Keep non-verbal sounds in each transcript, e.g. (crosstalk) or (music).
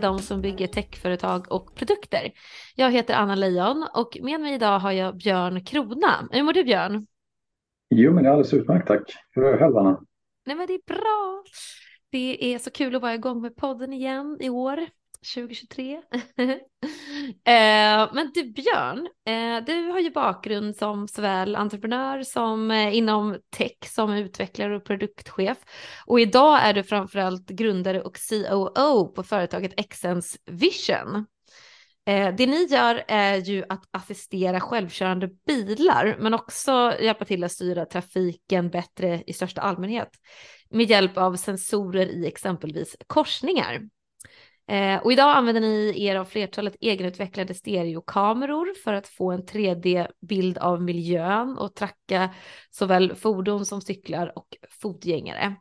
de som bygger techföretag och produkter. Jag heter Anna Leijon och med mig idag har jag Björn Krona. Hur mår du Björn? Jo, men det är alldeles utmärkt tack. Hur är det själv Anna? Nej, men det är bra. Det är så kul att vara igång med podden igen i år. 2023. (laughs) eh, men du Björn, eh, du har ju bakgrund som såväl entreprenör som eh, inom tech som utvecklare och produktchef. Och idag är du framförallt grundare och COO på företaget Exens Vision. Eh, det ni gör är ju att assistera självkörande bilar men också hjälpa till att styra trafiken bättre i största allmänhet med hjälp av sensorer i exempelvis korsningar. Eh, och idag använder ni er av flertalet egenutvecklade stereokameror för att få en 3D-bild av miljön och tracka såväl fordon som cyklar och fotgängare.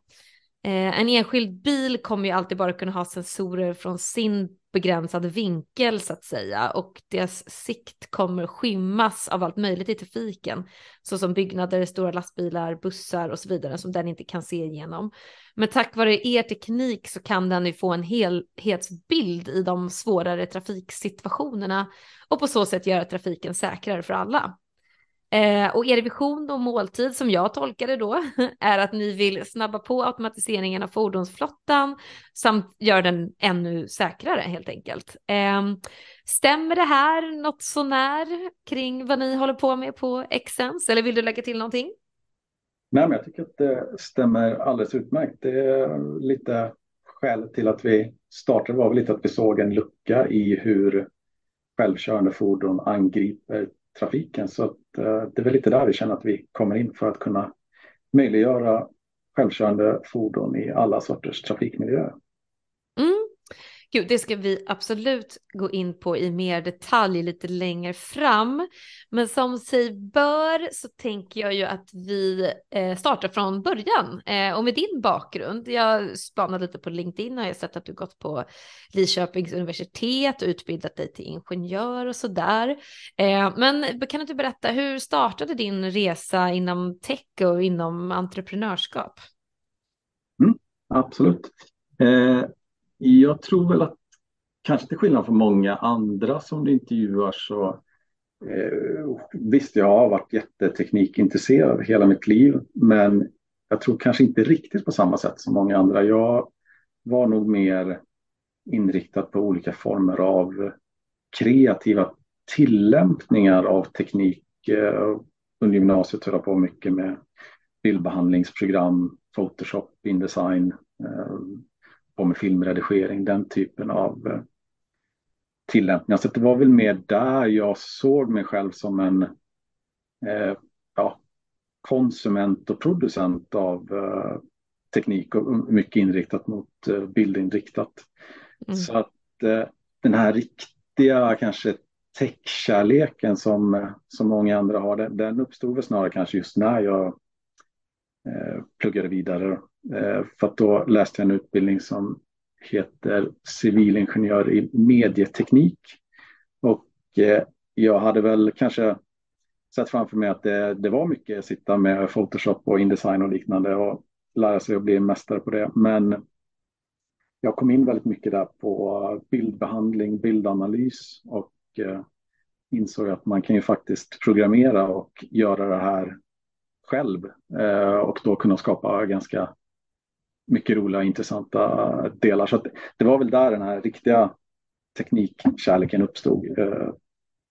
Eh, en enskild bil kommer ju alltid bara kunna ha sensorer från sin begränsad vinkel så att säga och deras sikt kommer skymmas av allt möjligt i trafiken såsom byggnader, stora lastbilar, bussar och så vidare som den inte kan se igenom. Men tack vare er teknik så kan den ju få en helhetsbild i de svårare trafiksituationerna och på så sätt göra trafiken säkrare för alla. Eh, och er vision och måltid som jag tolkade då (laughs) är att ni vill snabba på automatiseringen av fordonsflottan samt göra den ännu säkrare helt enkelt. Eh, stämmer det här något sånär kring vad ni håller på med på Exens eller vill du lägga till någonting? Nej, men jag tycker att det stämmer alldeles utmärkt. Det är lite skälet till att vi startade var väl lite att vi såg en lucka i hur självkörande fordon angriper trafiken. Så att, eh, det är väl lite där vi känner att vi kommer in för att kunna möjliggöra självkörande fordon i alla sorters trafikmiljöer. Gud, det ska vi absolut gå in på i mer detalj lite längre fram. Men som sig bör så tänker jag ju att vi eh, startar från början. Eh, och med din bakgrund, jag spanade lite på LinkedIn och jag har sett att du gått på Lidköpings universitet och utbildat dig till ingenjör och sådär. Eh, men kan du inte berätta, hur startade din resa inom tech och inom entreprenörskap? Mm, absolut. Eh, jag tror väl att kanske till skillnad från många andra som du intervjuar så eh, visst, jag har varit jätteteknikintresserad hela mitt liv, men jag tror kanske inte riktigt på samma sätt som många andra. Jag var nog mer inriktad på olika former av kreativa tillämpningar av teknik. Eh, under gymnasiet höll jag på mycket med bildbehandlingsprogram, Photoshop, Indesign, eh, på med filmredigering, den typen av eh, tillämpningar. Så det var väl mer där jag såg mig själv som en eh, ja, konsument och producent av eh, teknik och mycket inriktat mot eh, bildinriktat. Mm. Så att eh, den här riktiga kanske tech-kärleken som, som många andra har, den, den uppstod väl snarare kanske just när jag eh, pluggade vidare Eh, Eh, för att då läste jag en utbildning som heter civilingenjör i medieteknik. Och eh, jag hade väl kanske sett framför mig att det, det var mycket att sitta med Photoshop och Indesign och liknande och lära sig att bli mästare på det. Men jag kom in väldigt mycket där på bildbehandling, bildanalys och eh, insåg att man kan ju faktiskt programmera och göra det här själv och då kunna skapa ganska mycket roliga och intressanta delar. Så det var väl där den här riktiga teknikkärleken uppstod. Eh,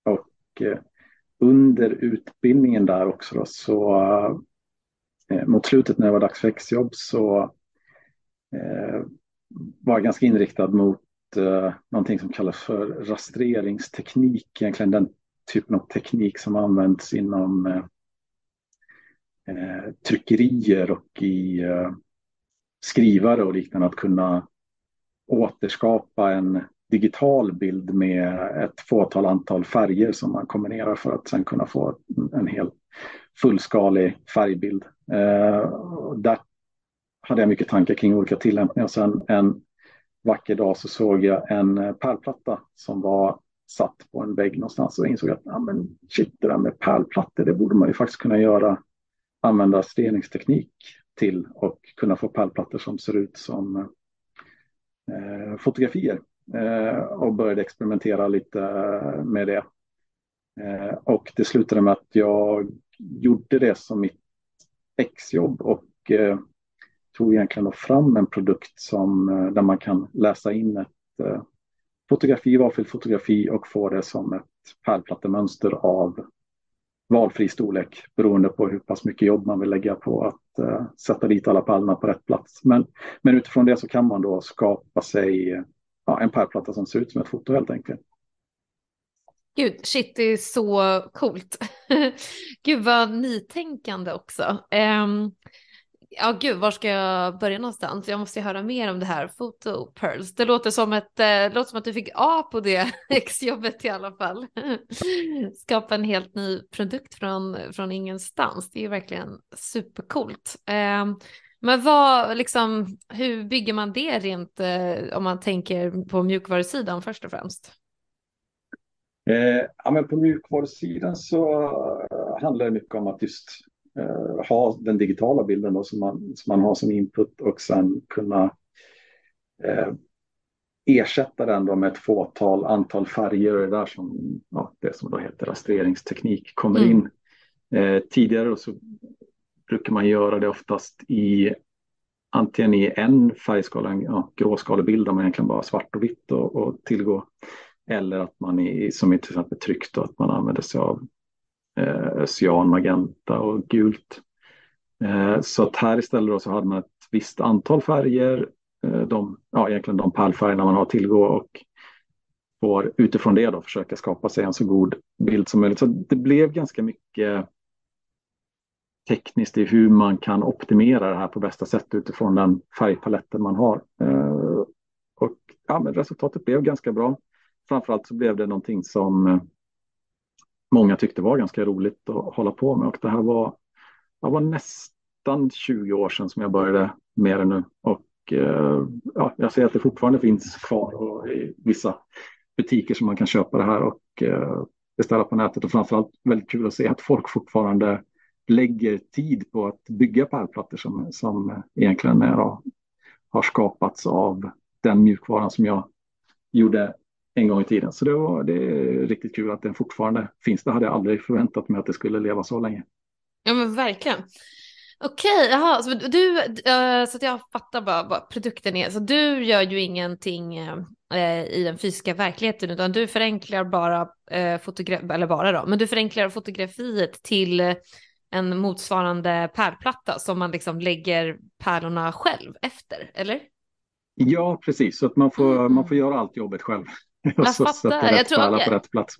och eh, under utbildningen där också då, så eh, mot slutet när det var dags för exjobb så var jag ganska inriktad mot någonting som kallas för rastreringsteknik, egentligen den typen av teknik som används inom tryckerier och i skrivare och liknande att kunna återskapa en digital bild med ett fåtal antal färger som man kombinerar för att sen kunna få en hel fullskalig färgbild. Eh, där hade jag mycket tankar kring olika tillämpningar. Sen en vacker dag så såg jag en pärlplatta som var satt på en vägg någonstans och insåg att ah, men shit, det där med pärlplattor, det borde man ju faktiskt kunna göra, använda steningsteknik till och kunna få pärlplattor som ser ut som eh, fotografier eh, och började experimentera lite med det. Eh, och det slutade med att jag gjorde det som mitt exjobb och eh, tog egentligen fram en produkt som, eh, där man kan läsa in ett eh, fotografi, valfritt fotografi och få det som ett pärlplattemönster av valfri storlek beroende på hur pass mycket jobb man vill lägga på att eh, sätta dit alla pallarna på rätt plats. Men, men utifrån det så kan man då skapa sig ja, en pärlplatta som ser ut som ett foto helt enkelt. Gud, shit, det är så coolt. (laughs) Gud vad nytänkande också. Um, ja, gud, var ska jag börja någonstans? Jag måste ju höra mer om det här, Foto, Pearls. Det låter som, ett, eh, låter som att du fick A på det (laughs) exjobbet i alla fall. (laughs) Skapa en helt ny produkt från, från ingenstans. Det är ju verkligen supercoolt. Eh, men vad, liksom, hur bygger man det rent eh, om man tänker på mjukvarusidan först och främst? Eh, ja, men på mjukvarusidan så handlar det mycket om att just ha den digitala bilden då, som, man, som man har som input och sen kunna eh, ersätta den då med ett fåtal antal färger och det där som ja, det som då heter rastreringsteknik kommer mm. in. Eh, tidigare så brukar man göra det oftast i antingen i en färgskala, en ja, gråskalebild där man egentligen bara svart och vitt och, och tillgå. Eller att man i, som i till exempel tryck då, att man använder sig av eh, cyan, magenta och gult. Eh, så att här istället då så hade man ett visst antal färger, eh, de, ja, egentligen de pärlfärgerna man har tillgå och får utifrån det då försöka skapa sig en så god bild som möjligt. Så det blev ganska mycket tekniskt i hur man kan optimera det här på bästa sätt utifrån den färgpaletten man har. Eh, och ja, men resultatet blev ganska bra. Framförallt så blev det någonting som eh, många tyckte var ganska roligt att hålla på med. Och det här var, det var nästan 20 år sedan som jag började med det nu. Och eh, ja, jag ser att det fortfarande finns kvar och i vissa butiker som man kan köpa det här. Och eh, beställa på nätet. Och framförallt väldigt kul att se att folk fortfarande lägger tid på att bygga pärlplattor som, som egentligen är, har skapats av den mjukvaran som jag gjorde en gång i tiden. Så det, var, det är riktigt kul att den fortfarande finns. Det hade jag aldrig förväntat mig att det skulle leva så länge. Ja men verkligen. Okej, jaha, så du, uh, så att jag fattar bara vad produkten är. Så du gör ju ingenting uh, i den fysiska verkligheten utan du förenklar bara fotografi, eller bara då, men du förenklar fotografiet till en motsvarande pärlplatta som man liksom lägger pärlorna själv efter, eller? Ja, precis, så att man får, mm. man får göra allt jobbet själv. (laughs) och så sätta rätt pärla okay. på rätt plats.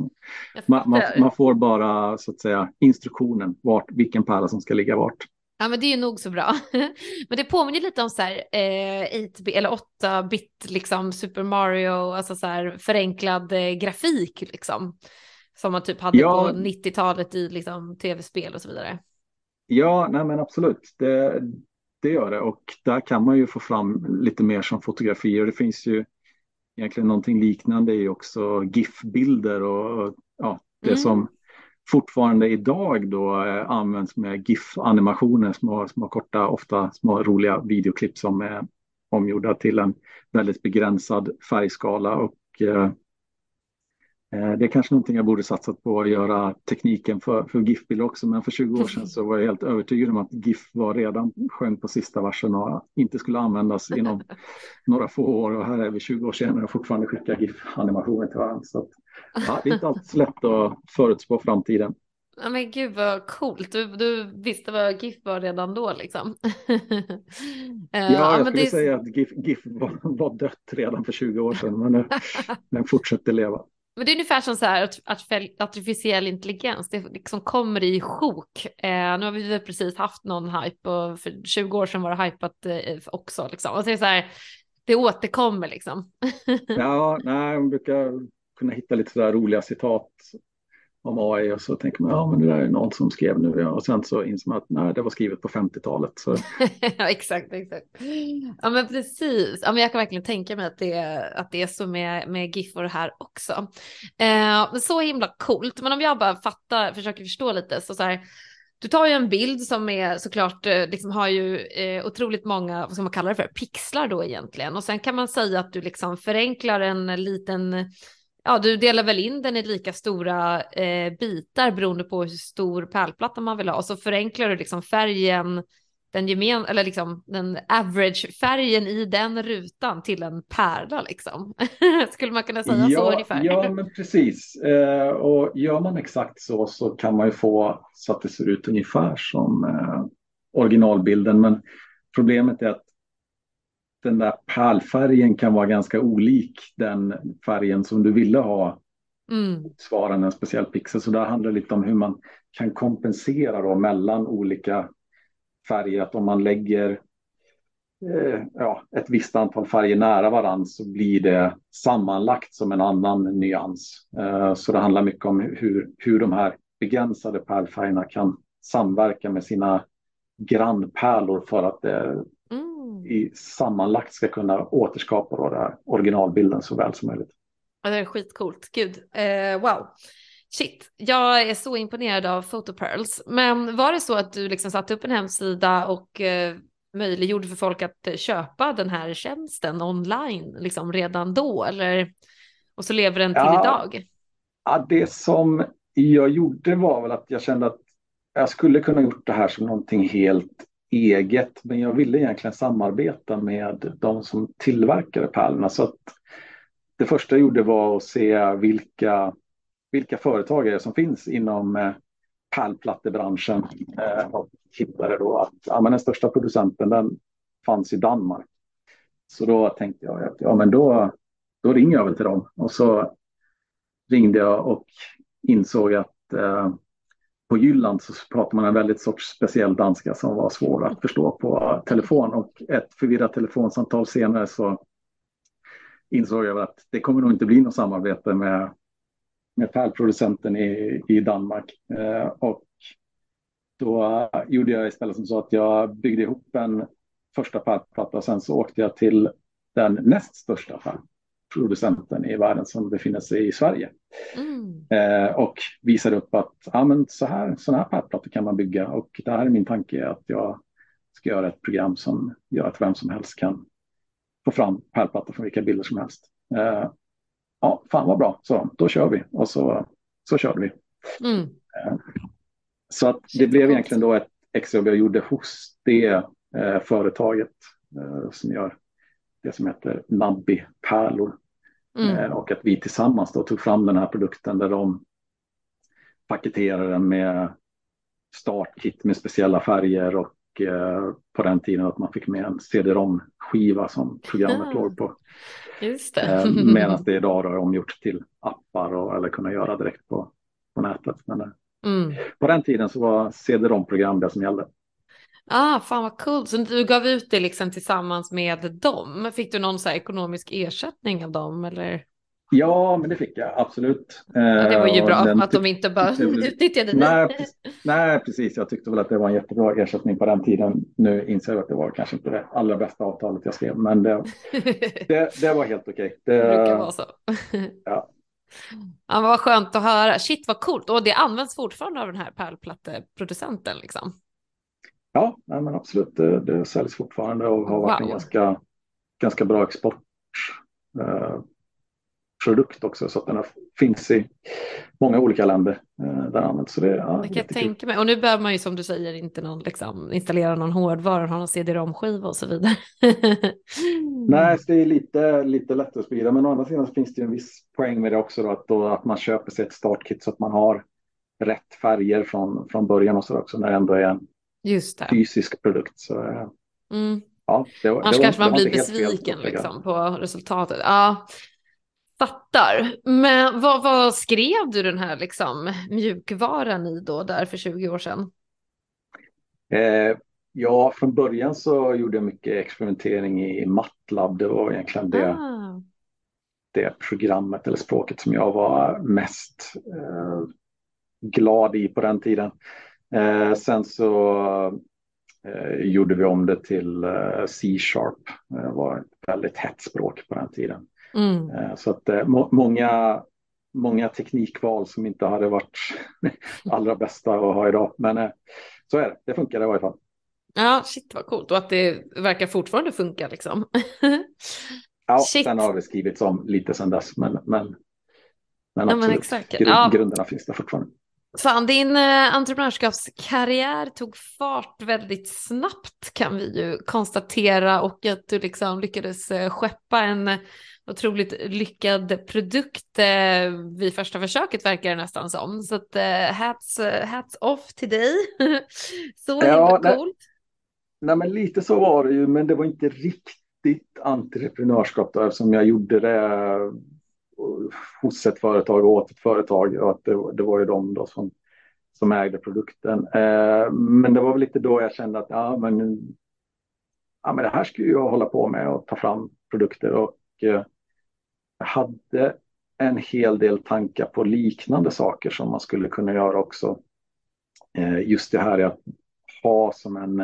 Man, man, man, får bara så att säga instruktionen vart, vilken pärla som ska ligga vart. Ja men det är ju nog så bra. (laughs) men det påminner lite om så här eh, 8 eller 8-bit liksom Super Mario, alltså så här förenklad eh, grafik liksom. Som man typ hade ja. på 90-talet i liksom, tv-spel och så vidare. Ja, nej men absolut. Det, det gör det och där kan man ju få fram lite mer som fotografier. Det finns ju egentligen någonting liknande i också GIF-bilder och ja, det mm. som fortfarande idag då eh, används med GIF-animationer, små, små korta, ofta små roliga videoklipp som är omgjorda till en väldigt begränsad färgskala och Eh, det är kanske någonting jag borde satsat på att göra tekniken för, för GIF-bilder också, men för 20 år sedan (laughs) så var jag helt övertygad om att GIF var redan sjöng på sista versen och inte skulle användas inom (laughs) några få år och här är vi 20 år senare och fortfarande skickar GIF-animationer till varandra. Så att, ja, det är inte alltid så lätt att förutspå framtiden. Ja, men gud vad coolt. Du, du visste vad GIF var redan då liksom. (laughs) ja, jag skulle det... säga att GIF, GIF var, var, dött redan för 20 år sedan, men den fortsätter leva. Men det är ungefär som så här att, artificiell intelligens, det liksom kommer i sjok. Eh, nu har vi precis haft någon hype och för 20 år sedan var det hypat eh, också liksom. Och så är det så här, det återkommer liksom. (laughs) ja, nej, man brukar kunna hitta lite sådär roliga citat om AI och så tänker man ja men det där är någon som skrev nu och sen så inser man att nej det var skrivet på 50-talet. Så. (laughs) ja exakt, exakt. Ja men precis, ja, men jag kan verkligen tänka mig att det, att det är så med, med GIF och det här också. Eh, så himla coolt, men om jag bara fattar, försöker förstå lite så, så här, du tar ju en bild som är såklart, eh, liksom har ju eh, otroligt många, vad ska man kalla det för, pixlar då egentligen. Och sen kan man säga att du liksom förenklar en liten, ja du delar väl in den i lika stora eh, bitar beroende på hur stor pärlplatta man vill ha. Och så förenklar du liksom färgen den gemen eller liksom den average färgen i den rutan till en pärla liksom. (laughs) Skulle man kunna säga ja, så ungefär? Ja, men precis. Eh, och gör man exakt så så kan man ju få så att det ser ut ungefär som eh, originalbilden. Men problemet är att den där pärlfärgen kan vara ganska olik den färgen som du ville ha mm. svarande en speciell pixel. Så där handlar det lite om hur man kan kompensera då mellan olika färger. Att om man lägger eh, ja, ett visst antal färger nära varandra så blir det sammanlagt som en annan nyans. Eh, så det handlar mycket om hur, hur de här begränsade pärlfärgerna kan samverka med sina grannpärlor för att det mm. i sammanlagt ska kunna återskapa då det originalbilden så väl som möjligt. Ja, det är skitcoolt. Gud, eh, wow. Shit, jag är så imponerad av Photopearls. Men var det så att du liksom satte upp en hemsida och eh, möjliggjorde för folk att eh, köpa den här tjänsten online liksom redan då? Eller, och så lever den till ja, idag? Ja, det som jag gjorde var väl att jag kände att jag skulle kunna gjort det här som någonting helt eget. Men jag ville egentligen samarbeta med de som tillverkade pärlorna. Så att det första jag gjorde var att se vilka vilka företagare som finns inom eh, pärlplattebranschen. Eh, jag hittade då att ja, men den största producenten den fanns i Danmark. Så då tänkte jag att ja, men då, då ringer jag väl till dem. Och så ringde jag och insåg att eh, på Jylland så pratar man en väldigt sorts speciell danska som var svår att förstå på telefon. Och ett förvirrat telefonsamtal senare så insåg jag att det kommer nog inte bli något samarbete med med pärlproducenten i, i Danmark. Eh, och då gjorde jag istället som så att jag byggde ihop en första pärlplatta och sen så åkte jag till den näst största pärlproducenten i världen som befinner sig i Sverige. Mm. Eh, och visade upp att ja, men så här, sådana här pärlplattor kan man bygga och det här är min tanke att jag ska göra ett program som gör att vem som helst kan få fram pärlplattor från vilka bilder som helst. Eh, ja, fan vad bra, så då kör vi. Och så, så körde vi. Mm. Eh, så att det blev egentligen då ett extra jag gjorde hos det eh, företaget eh, som gör det som heter Nabbi Pärlor. Mm. Eh, och att vi tillsammans då tog fram den här produkten där de paketerade den med startkit med speciella färger och eh, på den tiden att man fick med en CD-ROM-skiva som programmet låg på. Just det. Eh, Medan det (laughs) idag är omgjort till appar och, eller kunna göra direkt på, på nätet. Men, mm. På den tiden så var CD-ROM-program det som gällde. Ah, fan vad coolt. Så du gav ut det liksom tillsammans med dem. Fick du någon så ekonomisk ersättning av dem eller? Ja, men det fick jag absolut. Ja, det var ju eh, bra att de inte bara utnyttjade det. Nej, nej, precis. Jag tyckte väl att det var en jättebra ersättning på den tiden. Nu inser jag att det var kanske inte det allra bästa avtalet jag skrev, men det, (laughs) det, det var helt okej. Det, det brukar vara så. ja. Ja, vad skönt att höra. Shit vad coolt. Och det används fortfarande av den här pärlplatteproducenten liksom? Ja, nej, men absolut. Det, det säljs fortfarande och har varit wow. en ganska, ganska bra export. Uh, produkt också så att den finns i många olika länder eh, där används. Så det, ja, det kan jag tänka mig. Och nu behöver man ju som du säger inte någon, liksom, installera någon hårdvara, ha någon CD-ROM-skiva och så vidare. (laughs) Nej, det är lite, lite lättare att sprida, men å andra sidan finns det en viss poäng med det också då, att, då, att man köper sig ett startkit så att man har rätt färger från, från början och så också när det ändå är en Just det. fysisk produkt. Så, eh, mm. ja, det, Annars det var, kanske man blir besviken liksom, på resultatet. Ja, Fattar. Men vad, vad, skrev du den här liksom, mjukvaran i då där för 20 år sedan? Eh, ja, från början så gjorde jag mycket experimentering i MATLAB. Det var egentligen det, ah. det programmet eller språket som jag var mest eh, glad i på den tiden. Eh, sen så eh, gjorde vi om det till eh, C-sharp. Det var ett väldigt hett språk på den tiden. Mm. Eh, så att eh, må många många teknikval som inte hade varit (laughs) allra bästa att ha idag. Men eh, så är det, det funkar i varje fall. Ja, shit vad coolt och att det verkar fortfarande funka liksom. (laughs) ja, (laughs) shit. sen har det skrivits om lite sen dess, men, men, men, ja, men exakt. Grund, ja. grunderna finns där fortfarande. Fan, din eh, entreprenörskapskarriär tog fart väldigt snabbt kan vi ju konstatera och att du liksom lyckades eh, skeppa en otroligt lyckad produkt eh, vid första försöket verkar det nästan som. Så att eh, hats, hats off till dig. (laughs) så ja, himla coolt. Nej, men lite så var det ju, men det var inte riktigt entreprenörskap då, eftersom jag gjorde det hos ett företag och åt ett företag och att det, det var ju de då som, som ägde produkten. Eh, men det var väl lite då jag kände att ja, men, ja, men det här skulle jag hålla på med och ta fram produkter och eh, jag hade en hel del tankar på liknande saker som man skulle kunna göra också. Eh, just det här att ha som en,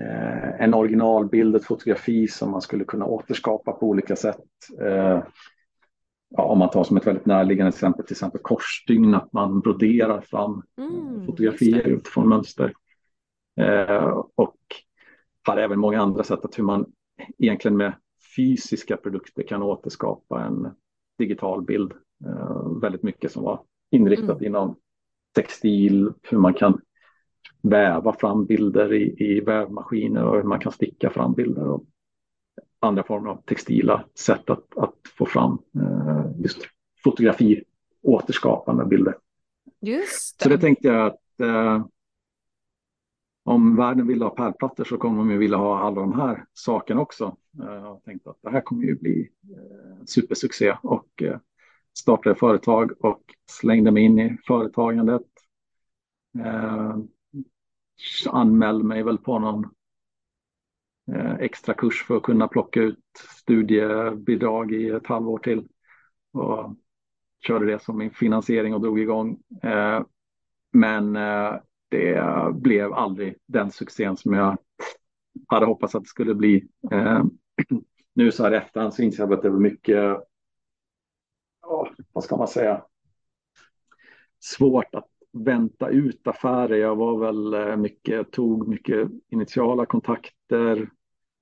eh, en originalbild, ett fotografi som man skulle kunna återskapa på olika sätt. Eh, Eh, ja, om man tar som ett väldigt närliggande exempel, till exempel korsstygn, att man broderar fram mm, fotografier utifrån mönster. och har även många andra sätt att hur man egentligen med fysiska produkter kan återskapa en digital bild. Uh, väldigt mycket som var inriktat mm. inom textil, hur man kan väva fram bilder i, i vävmaskiner och hur man kan sticka fram bilder och andra former av textila sätt att, att få fram uh, just fotografi, återskapande bilder. Just det. Så det tänkte jag att uh, om världen vill ha pärlplattor så kommer de ju vilja ha alla de här sakerna också. Eh, jag tänkte att det här kommer ju bli eh, supersuccé och eh, startade företag och slängde mig in i företagandet. Anmälde mig väl på någon Eh, extra kurs för att kunna plocka ut studiebidrag i ett halvår till. Och körde det som min finansiering och drog igång. Eh, men eh, det blev aldrig den succén som jag hade hoppats att det skulle bli. (clears throat) Nu så här i efterhand så inser jag att det var mycket, vad ska man säga, svårt att vänta ut affärer. Jag var väl eh, mycket, tog mycket initiala kontakter.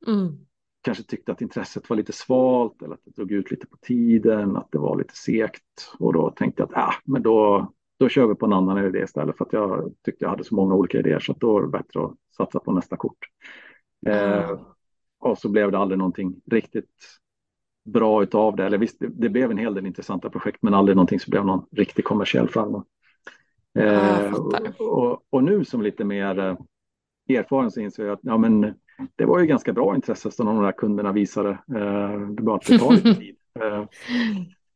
Mm. Kanske tyckte att intresset var lite svalt eller att det drog ut lite på tiden, att det var lite segt. Och då tänkte jag att ah, men då, då kör vi på en annan idé istället för att jag tyckte jag hade så många olika idéer så att då är det bättre att satsa på nästa kort. Eh, och så blev det aldrig någonting riktigt bra utav det. Eller visst, det, det, blev en hel del intressanta projekt men aldrig någonting som blev någon riktig kommersiell framgång. Eh, och, och, och, nu som lite mer eh, erfaren så inser jag att ja, men, det var ju ganska bra intresse som de där kunderna visade. Eh, det bara att det tar lite (laughs) tid. Eh,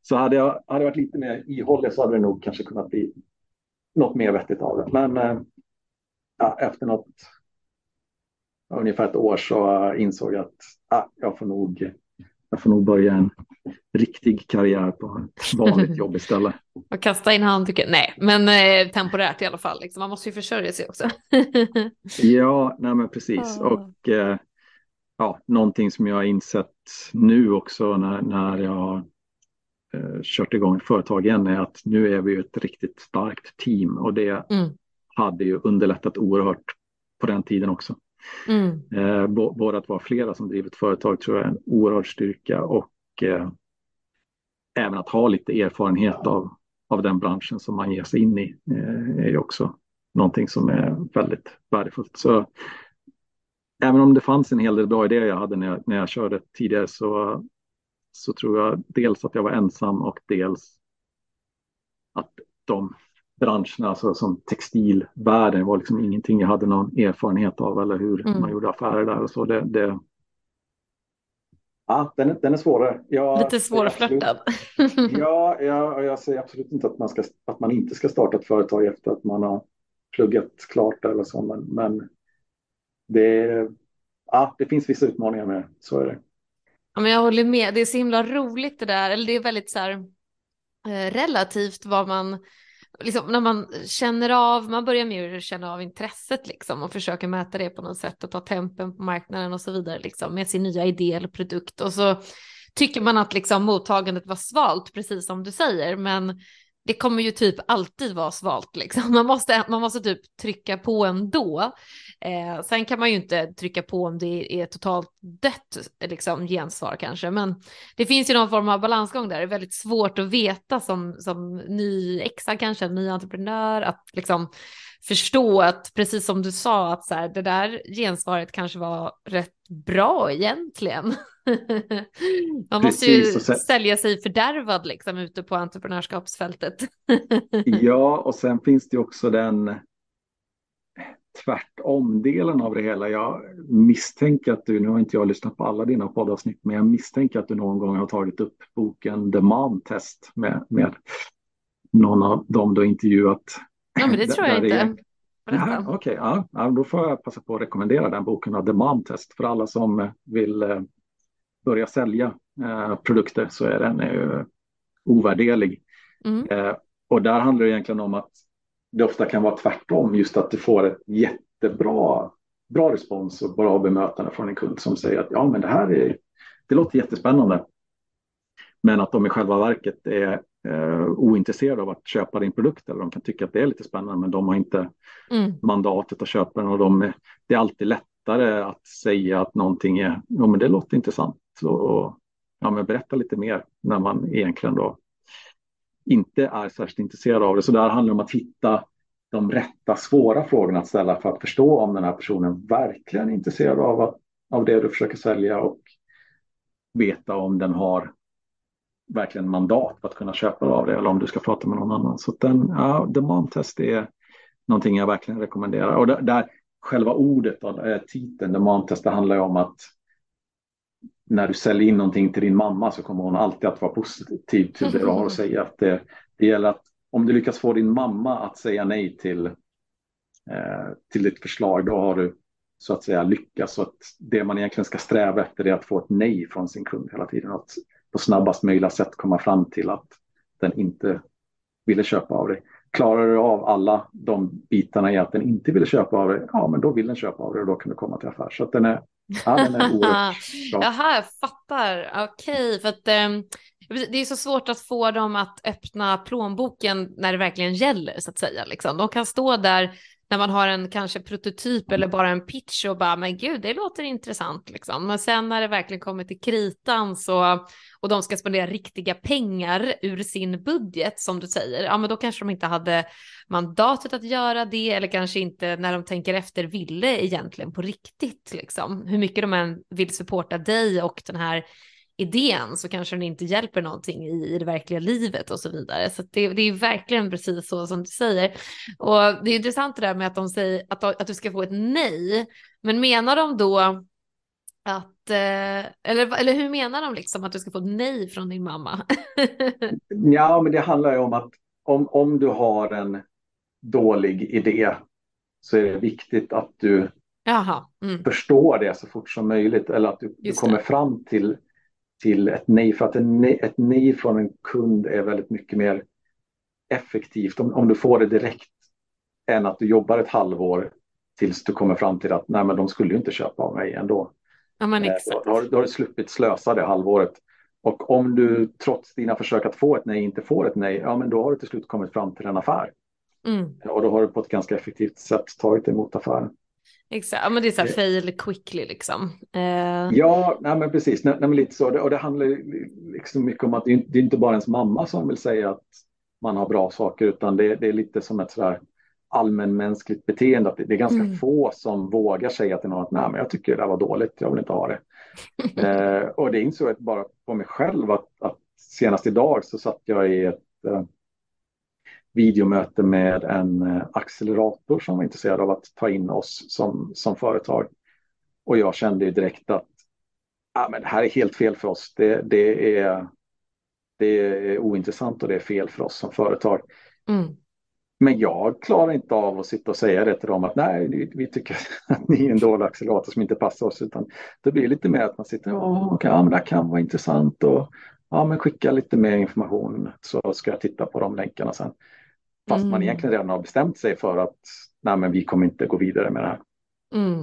så hade jag hade varit lite mer ihållig så hade det nog kanske kunnat bli något mer vettigt av det. Men eh, ja, efter något ungefär ett år så insåg jag att ah, jag, får nog, jag får nog börja en riktig karriär på ett vanligt (laughs) jobb istället. Och kasta in handduken, nej, men eh, temporärt i alla fall. Liksom. Man måste ju försörja sig också. (laughs) ja, nej men precis. Oh. Och eh, ja, någonting som jag har insett nu också när, när jag eh, kört igång företag igen är att nu är vi ett riktigt starkt team och det mm. hade ju underlättat oerhört på den tiden också. Mm. Eh, både att vara flera som driver ett företag tror jag är en oerhörd styrka och eh, även att ha lite erfarenhet av, av den branschen som man ger sig in i eh, är ju också någonting som är väldigt värdefullt. Så även om det fanns en hel del bra idéer jag hade när jag, när jag körde tidigare så, så tror jag dels att jag var ensam och dels att de branscherna, alltså som textilvärlden var liksom ingenting jag hade någon erfarenhet av eller hur mm. man gjorde affärer där och så. Det, det... Ja, den, den är svårare. Jag, Lite svårflörtad. (laughs) ja, ja, jag säger absolut inte att man, ska, att man inte ska starta ett företag efter att man har pluggat klart eller så, men, men det, ja, det finns vissa utmaningar med det, så är det. Ja, men jag håller med, det är så himla roligt det där, eller det är väldigt så här eh, relativt vad man liksom, när man känner av, man börjar med att känna av intresset liksom och försöker mäta det på något sätt och ta tempen på marknaden och så vidare liksom med sin nya idé eller produkt och så tycker man att liksom mottagandet var svalt, precis som du säger, men det kommer ju typ alltid vara svalt liksom. (laughs) Man måste, man måste typ trycka på ändå. Eh, sen kan man ju inte trycka på om det är totalt dött liksom gensvar kanske, men det finns ju någon form av balansgång där. Det är väldigt svårt att veta som, som ny exa kanske, ny entreprenör, att liksom förstå att precis som du sa att så här, det där gensvaret kanske var rätt bra egentligen. (laughs) Man måste ju sen... sälja sig fördärvad liksom ute på entreprenörskapsfältet. (laughs) ja, och sen finns det också den tvärtom-delen av det hela. Jag misstänker att du, nu har inte jag lyssnat på alla dina poddavsnitt, men jag misstänker att du någon gång har tagit upp boken Demand Test med, med någon av dem du har intervjuat. Ja, men det tror jag inte. Okej, okay, ja, ja, då får jag passa på att rekommendera den boken av Demand Test för alla som vill eh, börja sälja eh, produkter så är den eh, ovärderlig. Mm. Eh, och där handlar det egentligen om att det ofta kan vara tvärtom, just att du får ett jättebra bra respons och bra bemötande från en kund som säger att ja, men det här är, det låter jättespännande. Men att de i själva verket är eh, ointresserade av att köpa din produkt eller de kan tycka att det är lite spännande men de har inte mm. mandatet att köpa den och de, det är alltid lättare att säga att någonting är, ja men det låter intressant och ja, men berätta lite mer när man egentligen då inte är särskilt intresserad av det. Så där handlar det om att hitta de rätta svåra frågorna att ställa för att förstå om den här personen verkligen är intresserad av, av det du försöker sälja och veta om den har verkligen mandat för att kunna köpa av det eller om du ska prata med någon annan. Så den, ja, demandtest är någonting jag verkligen rekommenderar. Och där, där själva ordet, och, eh, titeln demandtest, det handlar ju om att när du säljer in någonting till din mamma så kommer hon alltid att vara positiv till det du har att säga. Att det, det gäller att om du lyckas få din mamma att säga nej till, eh, till ditt förslag, då har du så att säga lyckats. Så att det man egentligen ska sträva efter är att få ett nej från sin kund hela tiden. Att på snabbast möjliga sätt komma fram till att den inte ville köpa av dig. Klarar du av alla de bitarna i att den inte ville köpa av dig, ja men då vill den köpa av dig och då kan du komma till affär. Så att den är, ja, den är oerhört (laughs) bra. Jaha, jag fattar. Okej, okay, för att um, det är så svårt att få dem att öppna plånboken när det verkligen gäller så att säga. Liksom. De kan stå där när man har en kanske prototyp eller bara en pitch och bara men gud det låter intressant liksom. Men sen när det verkligen kommer till kritan så och de ska spendera riktiga pengar ur sin budget som du säger, ja men då kanske de inte hade mandatet att göra det eller kanske inte när de tänker efter ville egentligen på riktigt liksom. Hur mycket de än vill supporta dig och den här idén så kanske den inte hjälper någonting i, i det verkliga livet och så vidare. Så det, det är verkligen precis så som du säger. Och det är intressant det där med att de säger att, att du ska få ett nej. Men menar de då att, eh, eller, eller hur menar de liksom att du ska få ett nej från din mamma? (laughs) ja, men det handlar ju om att om, om du har en dålig idé så är det viktigt att du Jaha, mm. förstår det så fort som möjligt eller att du, du kommer fram till till ett nej. För att nej, ett nej från en kund är väldigt mycket mer effektivt om, om du får det direkt än att du jobbar ett halvår tills du kommer fram till att nej, men de skulle ju inte köpa av mig ändå. Ja, men exakt. Eh, då, då, då har du sluppit slösa det halvåret. Och om du trots dina försök att få ett nej inte får ett nej, ja men då har du till slut kommit fram till en affär. Mm. Och då har du på ett ganska effektivt sätt tagit emot affären. Exakt, ja, men det är så här fail quickly liksom. Uh... Ja, nej, men precis, nej, nej, men lite så. Och det handlar liksom mycket om att det är, inte bara ens mamma som vill säga att man har bra saker, utan det, det är lite som ett sådär allmänmänskligt beteende. Att det, det är ganska mm. få som vågar säga till någon att nej, men jag tycker det där var dåligt, jag vill inte ha det. (laughs) eh, och det insåg jag bara på mig själv att, att senast idag så satt jag i ett eh, videomöte med en eh, accelerator som var intresserad av att ta in oss som, som företag. Och jag kände ju direkt att ah, men det här är helt fel för oss. Det, det, är, det är ointressant och det är fel för oss som företag. Mm. Men jag klarar inte av att sitta och säga det till dem att nej, vi tycker (laughs) att ni är en dålig accelerator som inte passar oss. Utan det blir lite mer att man sitter och okay, ja, men det här kan vara intressant och ja, men skicka lite mer information så ska jag titta på de länkarna sen. Fast mm. man egentligen redan har bestämt sig för att nej, men vi kommer inte gå vidare med det här. Mm.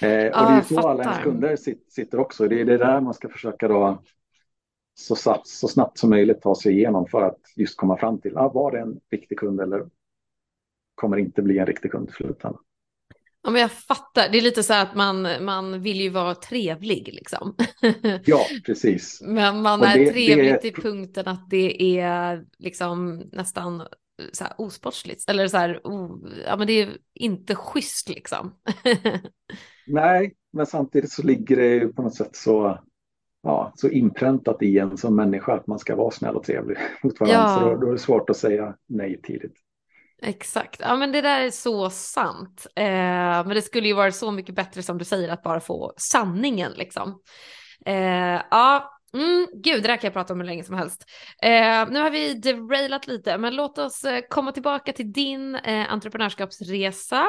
Eh, och ja, det är så alla ens kunder sitter också. Det är det där man ska försöka då så, snabbt, så snabbt som möjligt ta sig igenom för att just komma fram till, ah, var det en riktig kund eller kommer inte bli en riktig kund i slutändan. Ja, men jag fattar. Det är lite så att man, man vill ju vara trevlig liksom. (laughs) Ja, precis. Men man är det, trevlig det är... till punkten att det är liksom nästan så här osportsligt. Eller så här, oh, ja men det är inte schysst liksom. (laughs) Nej, men samtidigt så ligger det ju på något sätt så, ja, så inpräntat i en som människa att man ska vara snäll och trevlig (laughs) mot varandra. Ja. Så då, då är det svårt att säga nej tidigt. Exakt, ja men det där är så sant. Eh, men det skulle ju vara så mycket bättre som du säger att bara få sanningen liksom. Eh, ja, Mm, gud, det där kan jag prata om hur länge som helst. Eh, nu har vi derailat lite, men låt oss eh, komma tillbaka till din eh, entreprenörskapsresa.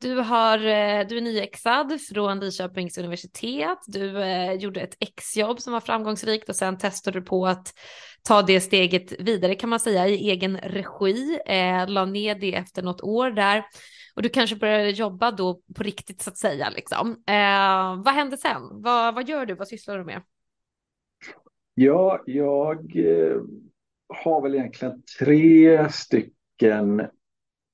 Du, har, eh, du är nyexad från Lidköpings universitet. Du eh, gjorde ett exjobb som var framgångsrikt och sen testade du på att ta det steget vidare kan man säga i egen regi. Eh, la ner det efter något år där och du kanske började jobba då på riktigt så att säga. Liksom. Eh, vad hände sen? Vad, vad gör du? Vad sysslar du med? Ja, jag eh, har väl egentligen tre stycken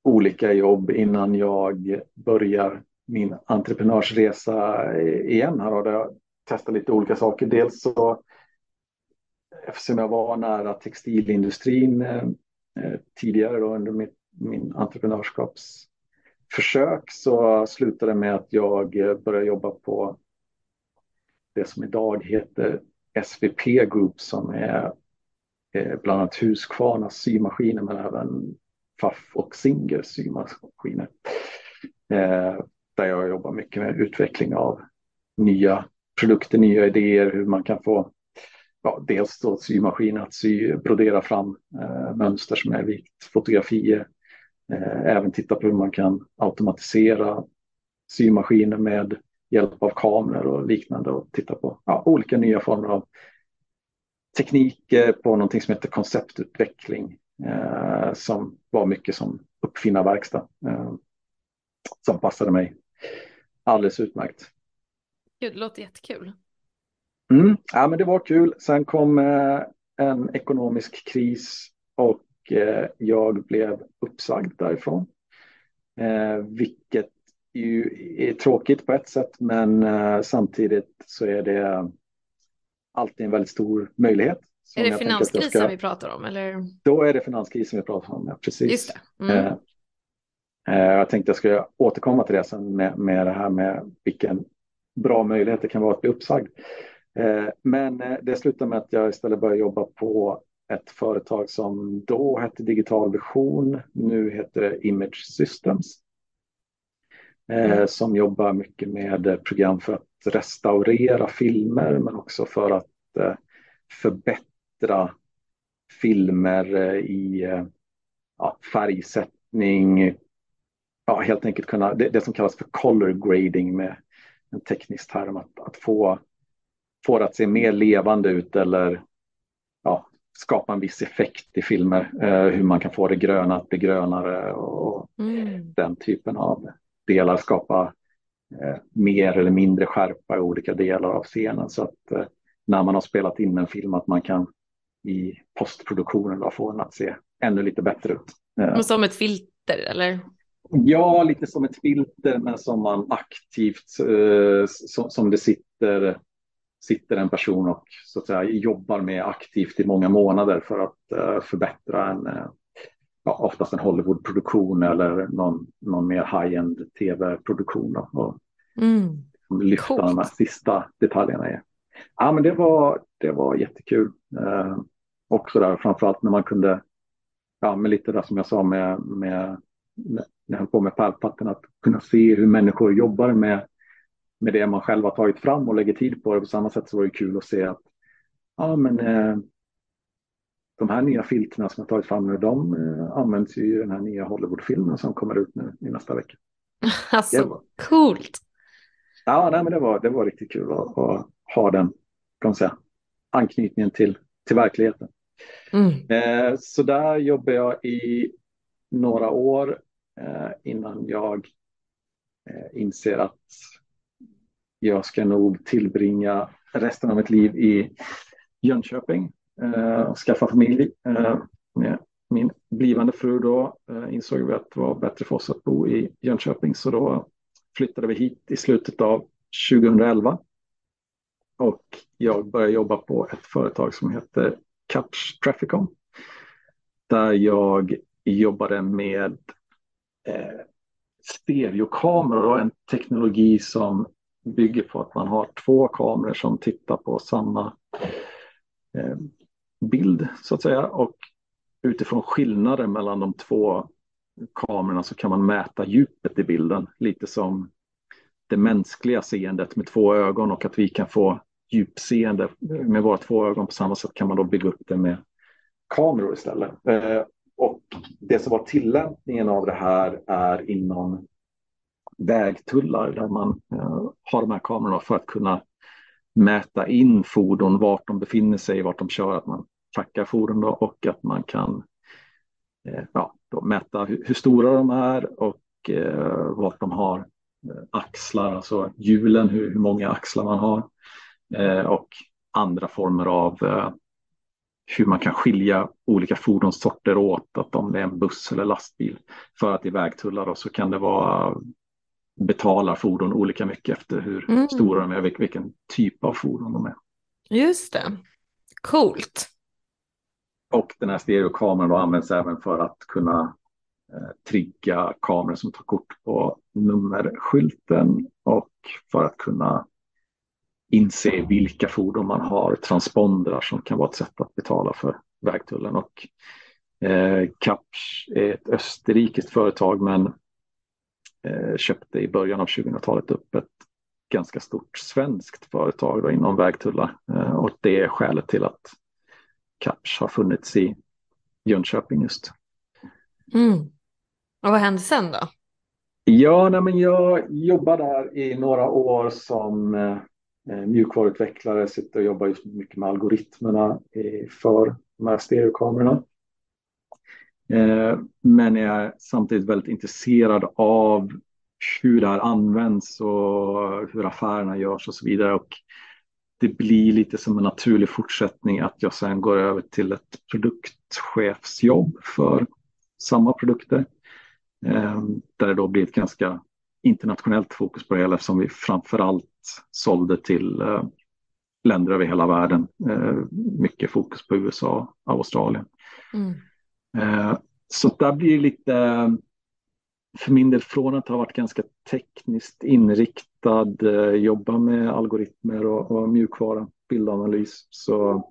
olika jobb innan jag börjar min entreprenörsresa eh, igen. Här har jag testat lite olika saker. Dels så eftersom jag var nära textilindustrin eh, eh, tidigare då under mitt, min entreprenörskapsförsök så slutade det med att jag började jobba på det som idag heter SVP Group som är eh, bland annat Husqvarnas symaskiner men även Faf och Singer symaskiner. Eh, där jag jobbar mycket med utveckling av nya produkter, nya idéer, hur man kan få ja, dels då symaskiner att sy, brodera fram eh, mönster som är likt fotografier. Eh, även titta på hur man kan automatisera symaskiner med hjälp av kameror och liknande och titta på ja, olika nya former av tekniker på någonting som heter konceptutveckling eh, som var mycket som uppfinnarverkstad eh, som passade mig alldeles utmärkt. Gud, det låter jättekul. Mm, ja, men det var kul. Sen kom eh, en ekonomisk kris och eh, jag blev uppsagd därifrån. Eh, vilket ju är tråkigt på ett sätt, men eh, samtidigt så är det alltid en väldigt stor möjlighet. Är det finanskrisen ska... vi pratar om? Eller? Då är det finanskrisen vi pratar om, ja, precis. Just det. Mm. Eh, eh, jag tänkte jag skulle återkomma till det sen med, med det här med vilken bra möjlighet det kan vara att bli uppsagd. Eh, men eh, det slutade med att jag istället började jobba på ett företag som då hette Digital Vision, nu heter det Image Systems. Eh, mm. som jobbar mycket med program för att restaurera filmer men också för att eh, förbättra filmer eh, i ja, färgsättning. Ja, helt enkelt kunna, det, det, som kallas för color grading med en teknisk term, att, att få, få det att se mer levande ut eller ja, skapa en viss effekt i filmer. Eh, hur man kan få det gröna att bli grönare och mm. den typen av delar skapa eh, mer eller mindre skärpa i olika delar av scenen. Så att eh, när man har spelat in en film att man kan i postproduktionen då få den att se ännu lite bättre ut. Eh, som ett filter eller? Ja, lite som ett filter men som man aktivt, eh, som, som det sitter, sitter en person och så att säga jobbar med aktivt i många månader för att eh, förbättra en, eh, ja, oftast en Hollywoodproduktion eller någon, någon mer high-end tv-produktion. Och mm. lyfta Coolt. de här sista detaljerna. I. Ja, men det var, det var jättekul. Eh, också där framförallt när man kunde, ja, med lite där som jag sa med, med när jag höll på med pärlplattan, att kunna se hur människor jobbar med, med det man själv har tagit fram och lägger tid på det. På samma sätt så var det kul att se att ja, men, eh, de här nya filterna som jag tagit fram nu, de eh, används ju i den här nya Hollywoodfilmen som kommer ut nu i nästa vecka. (laughs) Alltså, var... coolt! Ja, nej, men det var, det var riktigt kul att, att ha den kan man säga, anknytningen till, till verkligheten. Mm. Eh, så där jobbar jag i några år eh, innan jag eh, inser att jag ska nog tillbringa resten av mitt liv i Jönköping Eh, och skaffa familj. Eh, med min blivande fru då eh, insåg vi att det var bättre för oss att bo i Jönköping så då flyttade vi hit i slutet av 2011. Och jag började jobba på ett företag som heter Catch Trafficom. Där jag jobbade med eh, stereokameror, en teknologi som bygger på att man har två kameror som tittar på samma eh, bild så att säga. Och utifrån skillnaden mellan de två kamerorna så kan man mäta djupet i bilden. Lite som det mänskliga seendet med två ögon och att vi kan få djupseende med våra två ögon på samma sätt kan man då bygga upp det med kameror istället. Eh, och det som var tillämpningen av det här är inom vägtullar där man eh, har de här kamerorna för att kunna mäta in fordon, vart de befinner sig, vart de kör, att man trackar fordon då, och att man kan eh, ja, mäta hur, hur, stora de är och eh, vart de har eh, axlar, alltså hjulen, hur, hur många axlar man har eh, och andra former av eh, hur man kan skilja olika fordonssorter åt, att om det är en buss eller lastbil. För att i vägtullar då, så kan det vara betalar fordon olika mycket efter hur mm. stora de är, vilken typ av fordon de är. Just det, coolt. Och den här stereokameran då används även för att kunna eh, trigga kameror som tar kort på nummerskylten och för att kunna inse vilka fordon man har, transpondrar som kan vara ett sätt att betala för vägtullen. Och eh, är ett österrikiskt företag men eh, köpte i början av 2000-talet upp ett ganska stort svenskt företag då, inom vägtullar. Eh, och det är skälet till att Capsch har funnits i Jönköping just. Mm. Och vad hände sen då? Ja, nej, men jag jobbade där i några år som eh, eh, mjukvaruutvecklare, sitter och jobbar just mycket med algoritmerna för de här stereokamerorna. Eh, men jag är samtidigt väldigt intresserad av hur det här används och hur affärerna görs och så vidare. Och det blir lite som en naturlig fortsättning att jag sen går över till ett produktchefsjobb för samma produkter. Eh, där det då blir ett ganska internationellt fokus på det hela eftersom vi framförallt sålde till eh, länder över hela världen. Eh, mycket fokus på USA och Australien. Mm. Så där blir det lite, för min del från att ha varit ganska tekniskt inriktad, eh, jobba med algoritmer och, och mjukvara, bildanalys, så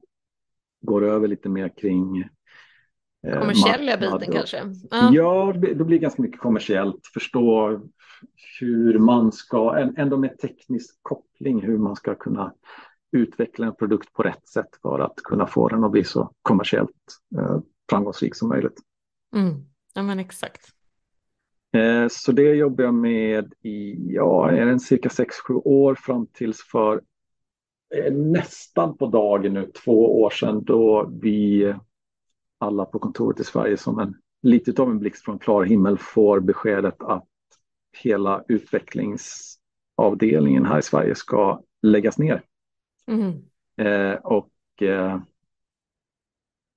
går det över lite mer kring eh, kommersiella biten kanske? Ja, ja det blir ganska mycket kommersiellt. Förstå hur man ska, ändå med teknisk koppling, hur man ska kunna utveckla en produkt på rätt sätt för att kunna få den att bli så kommersiellt eh, framgångsrik som möjligt. Mm. Ja, men exakt. Eh, så det jobbar jag med i, ja, är det cirka 6-7 år fram tills för eh, nästan på dagen nu, två år sedan, då vi alla på kontoret i Sverige som en lite av en blixt från klar himmel får beskedet att hela utvecklingsavdelningen här i Sverige ska läggas ner. Mm. Eh, och eh,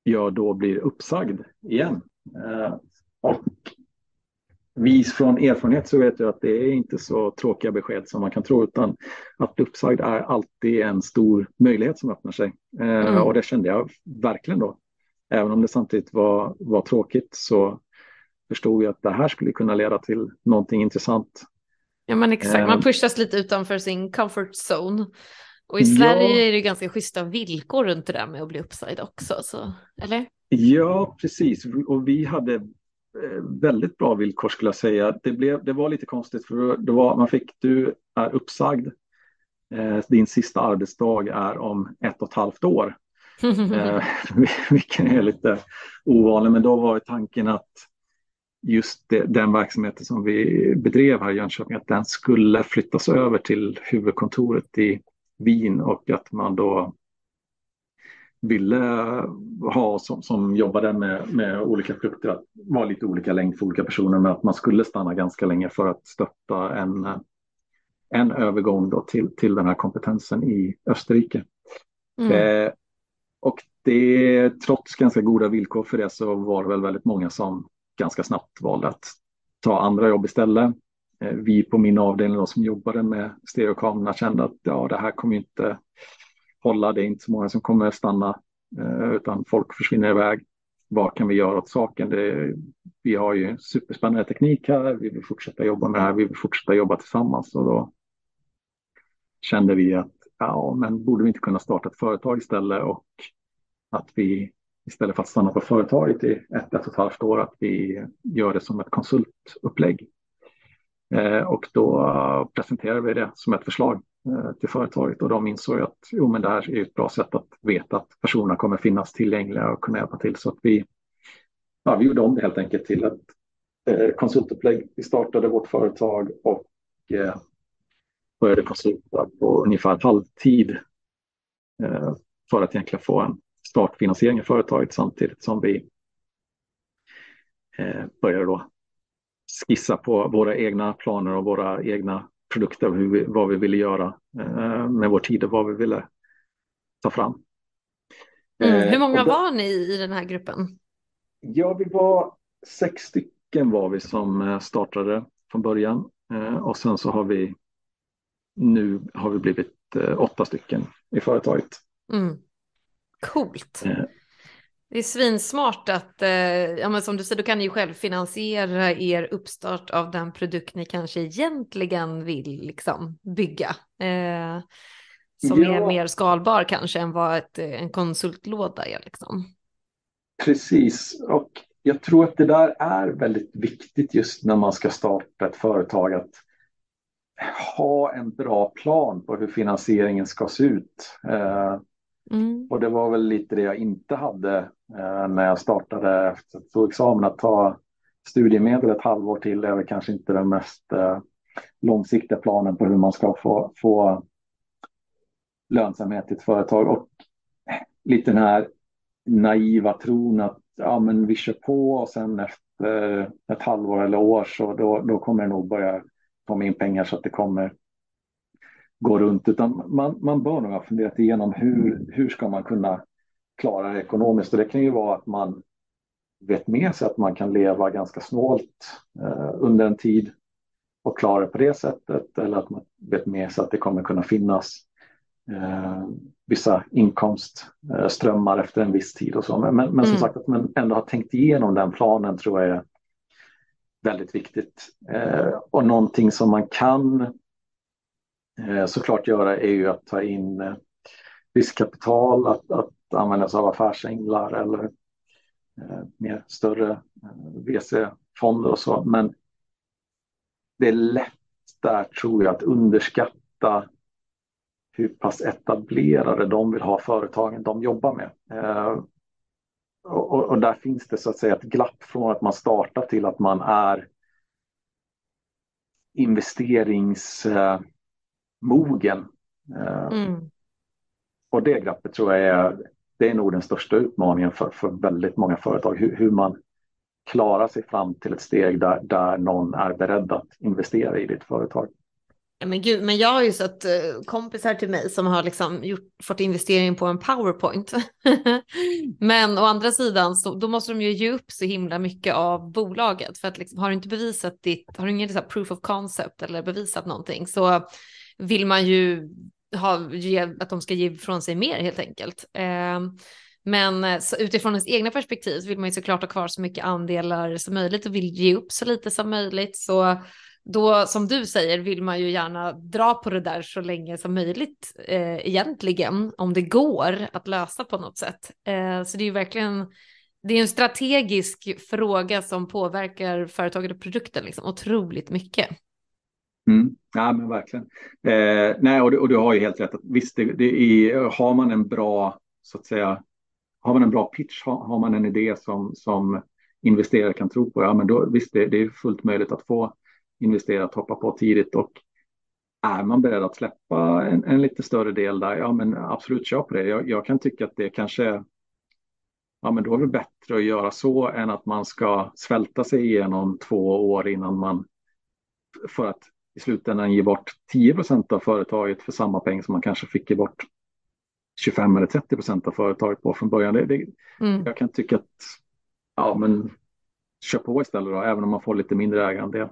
jag då blir uppsagd igen. Eh, och vis från erfarenhet så vet jag att det är inte så tråkiga besked som man kan tro, utan att bli uppsagd är alltid en stor möjlighet som öppnar sig. Eh, mm. Och det kände jag verkligen då. Även om det samtidigt var, var tråkigt så förstod jag att det här skulle kunna leda till någonting intressant. Ja men exakt, man eh. pushas lite utanför sin comfort zone. Och i Sverige ja. är det ganska schyssta villkor runt det där med att bli uppsagd också, så, eller? Ja, precis. Och vi hade väldigt bra villkor skulle jag säga. Det, blev, det var lite konstigt för det var, man fick, du är uppsagd. Eh, din sista arbetsdag är om ett och ett halvt år. (laughs) eh, (laughs) vilken är lite ovanlig, men då var tanken att just det, den verksamheten som vi bedrev här i Jönköping, att den skulle flyttas över till huvudkontoret i Wien och att man då ville ha som, som jobbade med, med olika produkter, att vara lite olika längd för olika personer, men att man skulle stanna ganska länge för att stötta en, en övergång då till, till den här kompetensen i Österrike. Mm. Eh, och det, trots ganska goda villkor för det så var det väl väldigt många som ganska snabbt valde att ta andra jobb istället. Eh, vi på min avdelning som jobbade med stereokamerorna kände att ja, det här kommer inte hålla. Det är inte så många som kommer stanna eh, utan folk försvinner iväg. Vad kan vi göra åt saken? Det, vi har ju superspännande teknik här. Vi vill fortsätta jobba med det här. Vi vill fortsätta jobba tillsammans och då kände vi att ja, men borde vi inte kunna starta ett företag istället och att vi istället för att stanna på företaget i ett, ett och ett halvt år, att vi gör det som ett konsultupplägg. Eh, och då presenterade vi det som ett förslag Eh, till företaget och de insåg att jo, men det här är ett bra sätt att veta att personerna kommer finnas tillgängliga och kunna hjälpa till. Så att vi, ja, vi gjorde om det helt enkelt till ett eh, konsultupplägg. Vi startade vårt företag och eh, började konsulta på ungefär halvtid eh, för att egentligen få en startfinansiering i företaget samtidigt som vi eh, började då skissa på våra egna planer och våra egna produkter, hur vi, vad vi ville göra eh, med vår tid och vad vi ville ta fram. Mm, hur många var ni i den här gruppen? Ja, vi var sex stycken var vi som startade från början och sen så har vi nu har vi blivit åtta stycken i företaget. Mm. Coolt. Eh. Det är svinsmart att, eh, ja men som du säger, då kan ni ju själv finansiera er uppstart av den produkt ni kanske egentligen vill liksom bygga. Eh, som ja. är mer skalbar kanske än vad ett, en konsultlåda är liksom. Precis, och jag tror att det där är väldigt viktigt just när man ska starta ett företag att ha en bra plan på hur finansieringen ska se ut. Eh, Mm. Och det var väl lite det jag inte hade eh, när jag startade efter att tog examen. Att ta studiemedel ett halvår till är väl kanske inte den mest eh, långsiktiga planen på hur man ska få, få lönsamhet i ett företag. Och lite den här naiva tron att ja, men vi kör på och sen efter ett halvår eller år så då, då kommer det nog börja komma in pengar så att det kommer gå runt, utan man, man bör nog ha funderat igenom hur, hur ska man kunna klara det ekonomiskt. Och det kan ju vara att man vet med sig att man kan leva ganska snålt eh, under en tid och klara det på det sättet. Eller att man vet med sig att det kommer kunna finnas eh, vissa inkomstströmmar efter en viss tid och så. Men, men, men som mm. sagt att man ändå har tänkt igenom den planen tror jag är väldigt viktigt. Eh, och någonting som man kan Eh, såklart göra är ju att ta in eh, riskkapital, att, att använda sig av affärsänglar eller eh, mer större VC-fonder och så. Men det är lätt där tror jag att underskatta hur pass etablerade de vill ha företagen de jobbar med. Och, och, där finns det så att säga ett glapp från att man startar till att man är investerings mogen. Eh, mm. Och det glappet tror jag är, det är nog den största utmaningen för, för väldigt många företag. Hur, hur man klarar sig fram till ett steg där, där någon är beredd att investera i ditt företag. Ja, men, gud, men jag har ju sett eh, kompisar till mig som har liksom gjort, fått investering på en powerpoint. (laughs) men å andra sidan så då måste de ju ge upp så himla mycket av bolaget för att liksom, har du inte bevisat ditt, har du ingen liksom, proof of concept eller bevisat någonting så vill man ju ha, ge, att de ska ge ifrån sig mer helt enkelt. Ehm, eh, men utifrån ens egna perspektiv så vill man ju såklart ha kvar så mycket andelar som möjligt och vill ge upp så lite som möjligt. Så då som du säger vill man ju gärna dra på det där så länge som möjligt eh, egentligen, om det går att lösa på något sätt. Eh, så det är ju verkligen, det är en strategisk fråga som påverkar företaget och produkten liksom otroligt mycket. Mm. Ja, men verkligen. Eh, nej, och du, och du, har ju helt rätt. Att visst, det, det är, har man en bra, så att säga, har man en bra pitch, har, har man en idé som, som investerare kan tro på, ja, men då visst, det, det är fullt möjligt att få investerare att hoppa på tidigt och är man beredd att släppa en, en lite större del där, ja, men absolut kör på det. Jag, jag kan tycka att det kanske ja men då är det bättre att göra så än att man ska svälta sig igenom två år innan man för att i slutändan ge bort 10 procent av företaget för samma peng som man kanske fick ge bort 25 eller 30 procent av företaget på från början. Det, det, mm. Jag kan tycka att ja, men kör på istället då, även om man får lite mindre ägande.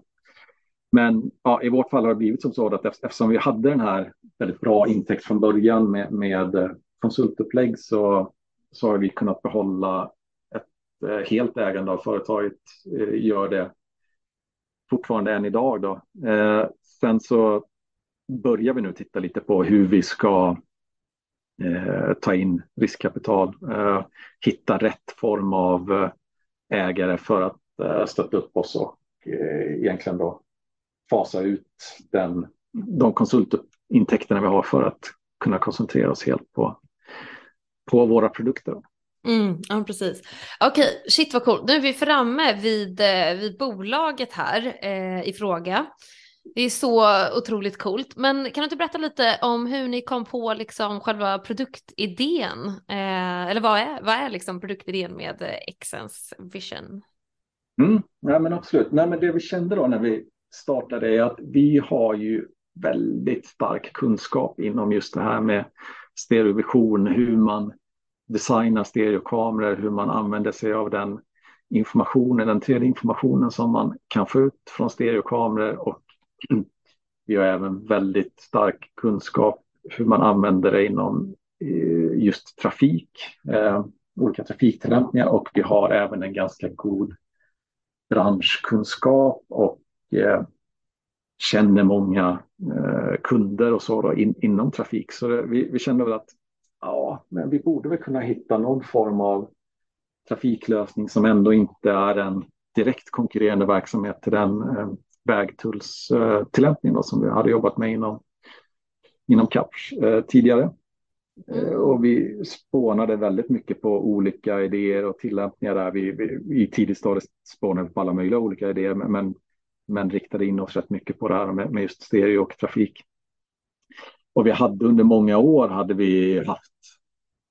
Men ja, i vårt fall har det blivit som så att eftersom vi hade den här väldigt bra intäkt från början med, med eh, konsultupplägg så, så har vi kunnat behålla ett eh, helt ägande av företaget. Eh, gör det fortfarande än idag. Då. Eh, sen så börjar vi nu titta lite på hur vi ska eh, ta in riskkapital, eh, hitta rätt form av eh, ägare för att eh, stötta upp oss och eh, egentligen då fasa ut den, de konsultintäkterna vi har för att kunna koncentrera oss helt på, på våra produkter. Mm, ja, precis. Okej, shit vad coolt. Nu är vi framme vid, eh, vid bolaget här eh, i fråga. Det är så otroligt coolt. Men kan du inte berätta lite om hur ni kom på liksom själva produktidén? Eh, eller vad är, vad är liksom produktidén med eh, Exens Vision? Mm, ja, men absolut. Nej, men det vi kände då när vi startade är att vi har ju väldigt stark kunskap inom just det här med stereovision, hur man designa stereokameror, hur man använder sig av den informationen, den 3D-informationen som man kan få ut från stereokameror och vi har även väldigt stark kunskap hur man använder det inom eh, just trafik, eh, olika trafiktillämpningar och vi har även en ganska god branschkunskap och eh, känner många eh, kunder och så då, in, inom trafik. Så det, vi, vi kände väl att ja, men vi borde väl kunna hitta någon form av trafiklösning som ändå inte är en direkt konkurrerande verksamhet till den eh, vägtullstillämpning eh, som vi hade jobbat med inom, inom CAPS eh, tidigare. Eh, och vi spånade väldigt mycket på olika idéer och tillämpningar där. Vi, vi i tidigt stadie spånade på alla möjliga olika idéer, men, men riktade in oss rätt mycket på det här med, med just stereo och trafik. Och vi hade under många år hade vi haft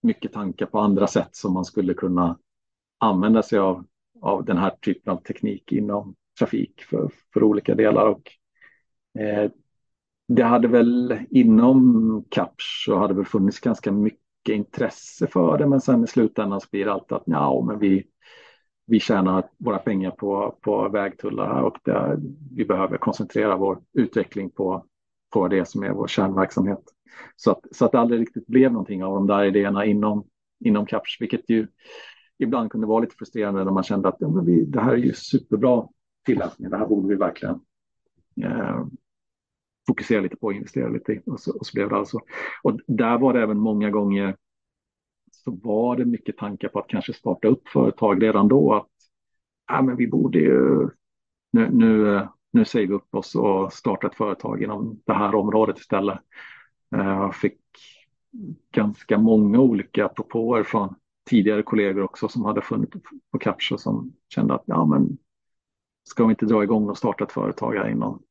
mycket tankar på andra sätt som man skulle kunna använda sig av, av den här typen av teknik inom trafik för, för olika delar. Och, eh, det hade väl inom CAPS så hade väl funnits ganska mycket intresse för det, men sen i slutändan så blir det alltid att ja, men vi, vi tjänar våra pengar på, på vägtullar och det, vi behöver koncentrera vår utveckling på, på det som är vår kärnverksamhet. Så att, så att det aldrig riktigt blev någonting av de där idéerna inom, inom CAPS, vilket ju ibland kunde vara lite frustrerande när man kände att ja, men vi, det här är ju superbra tillämpning, det här borde vi verkligen eh, fokusera lite på och investera lite i. Och så, och så blev det alltså. Och där var det även många gånger så var det mycket tankar på att kanske starta upp företag redan då. Att ja, men vi borde ju, nu, nu, eh, nu säger vi upp oss och startar ett företag inom det här området istället. Eh, jag fick ganska många olika propåer från tidigare kollegor också som hade funnit på Capture som kände att ja, men ska vi inte dra igång och starta ett företag här inom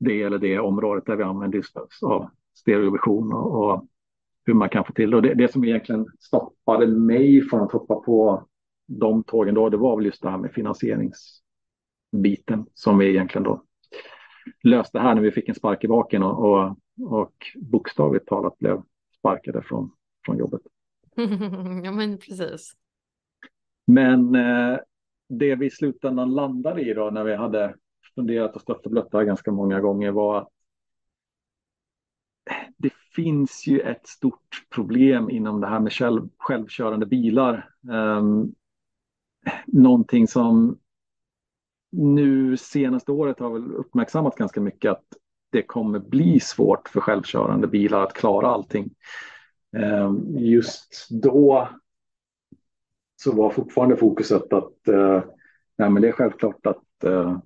det eller det området där vi använder av stereovision och, och, hur man kan få till det. Och det. Det som egentligen stoppade mig från att hoppa på de tågen då, det var väl just det här med finansierings finansieringsbiten som vi egentligen då löste här när vi fick en spark i baken och, och, och bokstavligt talat blev sparkade från, från jobbet. (laughs) ja, men precis. Men eh, det vi i slutändan landade i då när vi hade funderat och stött och blött ganska många gånger var att det finns ju ett stort problem inom det här med själv, självkörande bilar. Um, någonting som nu senaste året har väl uppmärksammat ganska mycket att det kommer bli svårt för självkörande bilar att klara allting. Eh, just då så var fortfarande fokuset att eh, nej, men det är självklart att eh,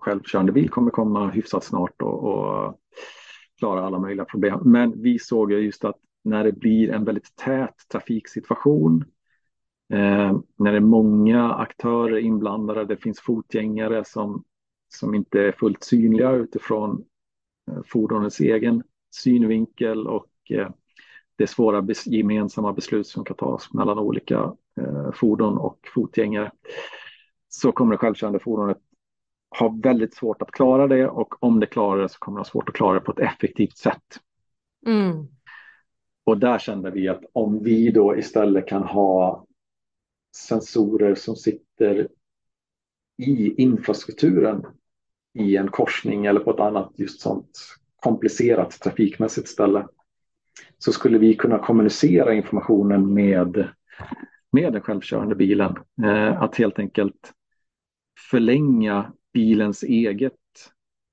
självkörande bil kommer komma hyfsat snart och, och klara alla möjliga problem. Men vi såg just att när det blir en väldigt tät trafiksituation, när det är många aktörer inblandade, det finns fotgängare som, som inte är fullt synliga utifrån eh, fordonets egen synvinkel och eh, det är svåra bes gemensamma beslut som kan tas mellan olika eh, fordon och fotgängare så kommer det självkörande fordonet har väldigt svårt att klara det och om det klarar det så kommer det ha svårt att klara det på ett effektivt sätt. Mm. och där kände vi att om vi då istället kan ha sensorer som sitter i infrastrukturen i en korsning eller på ett annat just sånt komplicerat trafikmässigt ställe så skulle vi kunna kommunicera informationen med, med den självkörande bilen. Eh, att helt enkelt förlänga bilens eget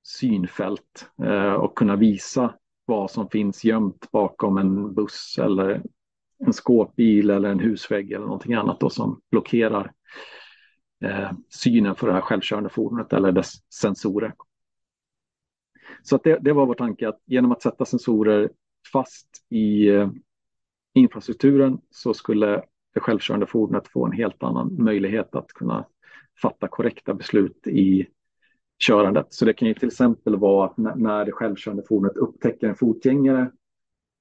synfält eh, och kunna visa vad som finns gömt bakom en buss eller en skåpbil eller en husvägg eller någonting annat då som blockerar eh, synen för det här självkörande fordonet eller dess sensorer. Så det, det, var vår tanke att genom att sätta sensorer fast i eh, infrastrukturen så skulle det självkörande fordonet få en helt annan möjlighet att kunna fatta korrekta beslut i körandet. Så det kan ju till exempel vara att när det självkörande fordonet upptäcker en fotgängare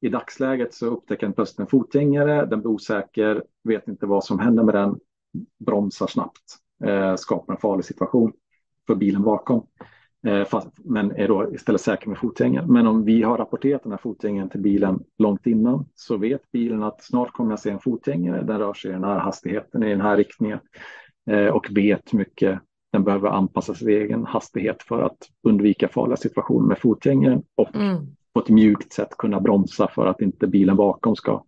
i dagsläget så upptäcker den plötsligt en fotgängare, den blir osäker, vet inte vad som händer med den, bromsar snabbt, eh, skapar en farlig situation för bilen bakom. Eh, fast, men är då istället säker med fotgängaren. Men om vi har rapporterat den här fotgängaren till bilen långt innan så vet bilen att snart kommer jag se en fotgängare, den rör sig i den här hastigheten, i den här riktningen eh, och vet mycket den behöver anpassa sin egen hastighet för att undvika farliga situationer med fotgängaren och mm på ett mjukt sätt kunna bromsa för att inte bilen bakom ska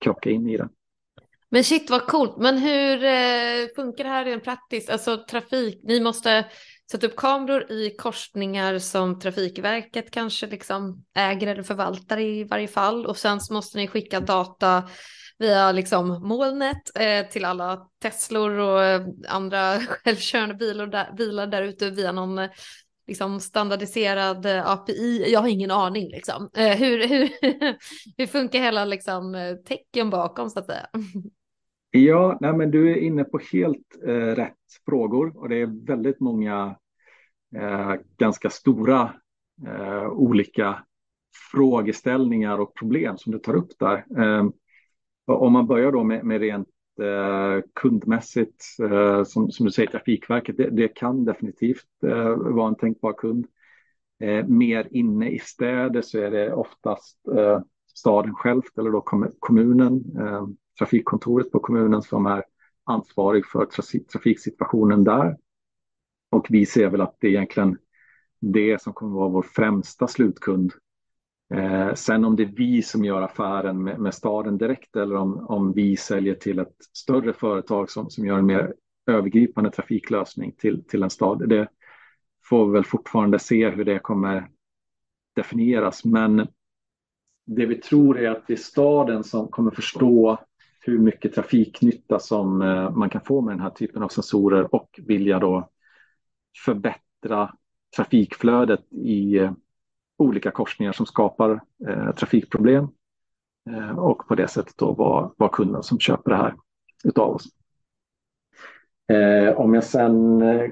krocka in i den. Men shit vad coolt. Men hur eh, funkar det här rent praktiskt? Alltså trafik, ni måste sätta upp kameror i korsningar som Trafikverket kanske liksom äger eller förvaltar i varje fall och sen så måste ni skicka data via liksom molnet eh, till alla Teslor och eh, andra (laughs) självkörande bilar där, bilar där ute via någon eh, liksom standardiserad eh, API. Jag har ingen aning liksom. Eh, hur, hur, (laughs) hur funkar hela liksom eh, tecken bakom så att säga? (laughs) Ja, nej, men du är inne på helt eh, rätt frågor och det är väldigt många eh, ganska stora eh, olika frågeställningar och problem som du tar upp där. Om man börjar då med, med rent Eh, kundmässigt, eh, som, som du säger, Trafikverket, det, det kan definitivt eh, vara en tänkbar kund. Eh, mer inne i städer så är det oftast eh, staden själv eller då kommunen, eh, trafikkontoret på kommunen som är ansvarig för trafiksituationen där. Och vi ser väl att det är egentligen det som kommer vara vår främsta slutkund Eh, sen om det är vi som gör affären med, med, staden direkt eller om, om vi säljer till ett större företag som, som gör en mer övergripande trafiklösning till, till en stad. Det får vi väl fortfarande se hur det kommer definieras. Men det vi tror är att det är staden som kommer förstå hur mycket trafiknytta som eh, man kan få med den här typen av sensorer och vilja då förbättra trafikflödet i eh, olika korsningar som skapar eh, trafikproblem eh, och på det sättet då vara var kunden som köper det här utav oss. Eh, om jag sen eh,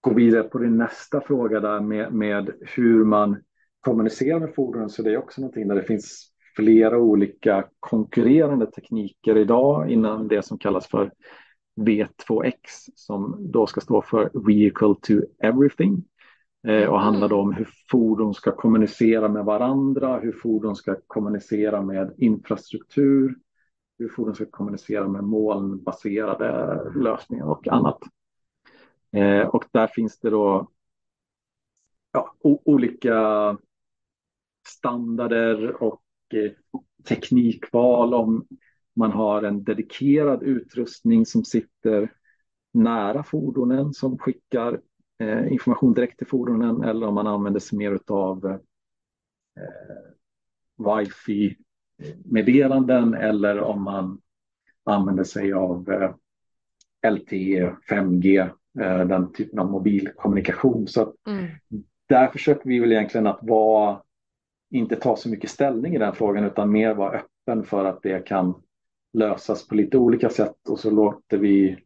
går vidare på din nästa fråga där med, med hur man kommunicerar med fordonen så det är också någonting där det finns flera olika konkurrerande tekniker idag innan det som kallas för V2X som då ska stå för Vehicle to Everything. Eh, och handlar då om hur fordon ska kommunicera med varandra, hur fordon ska kommunicera med infrastruktur, hur fordon ska kommunicera med molnbaserade lösningar och annat. Eh, och där finns det då ja, olika standarder och eh, teknikval om man har en dedikerad utrustning som sitter nära fordonen som skickar information direkt till fordonen eller om man använder sig mer av eh, wifi-meddelanden eller om man använder sig av eh, LTE, 5G, eh, den typen av mobilkommunikation. Så mm. där försöker vi väl egentligen att vara, inte ta så mycket ställning i den frågan utan mer vara öppen för att det kan lösas på lite olika sätt och så låter vi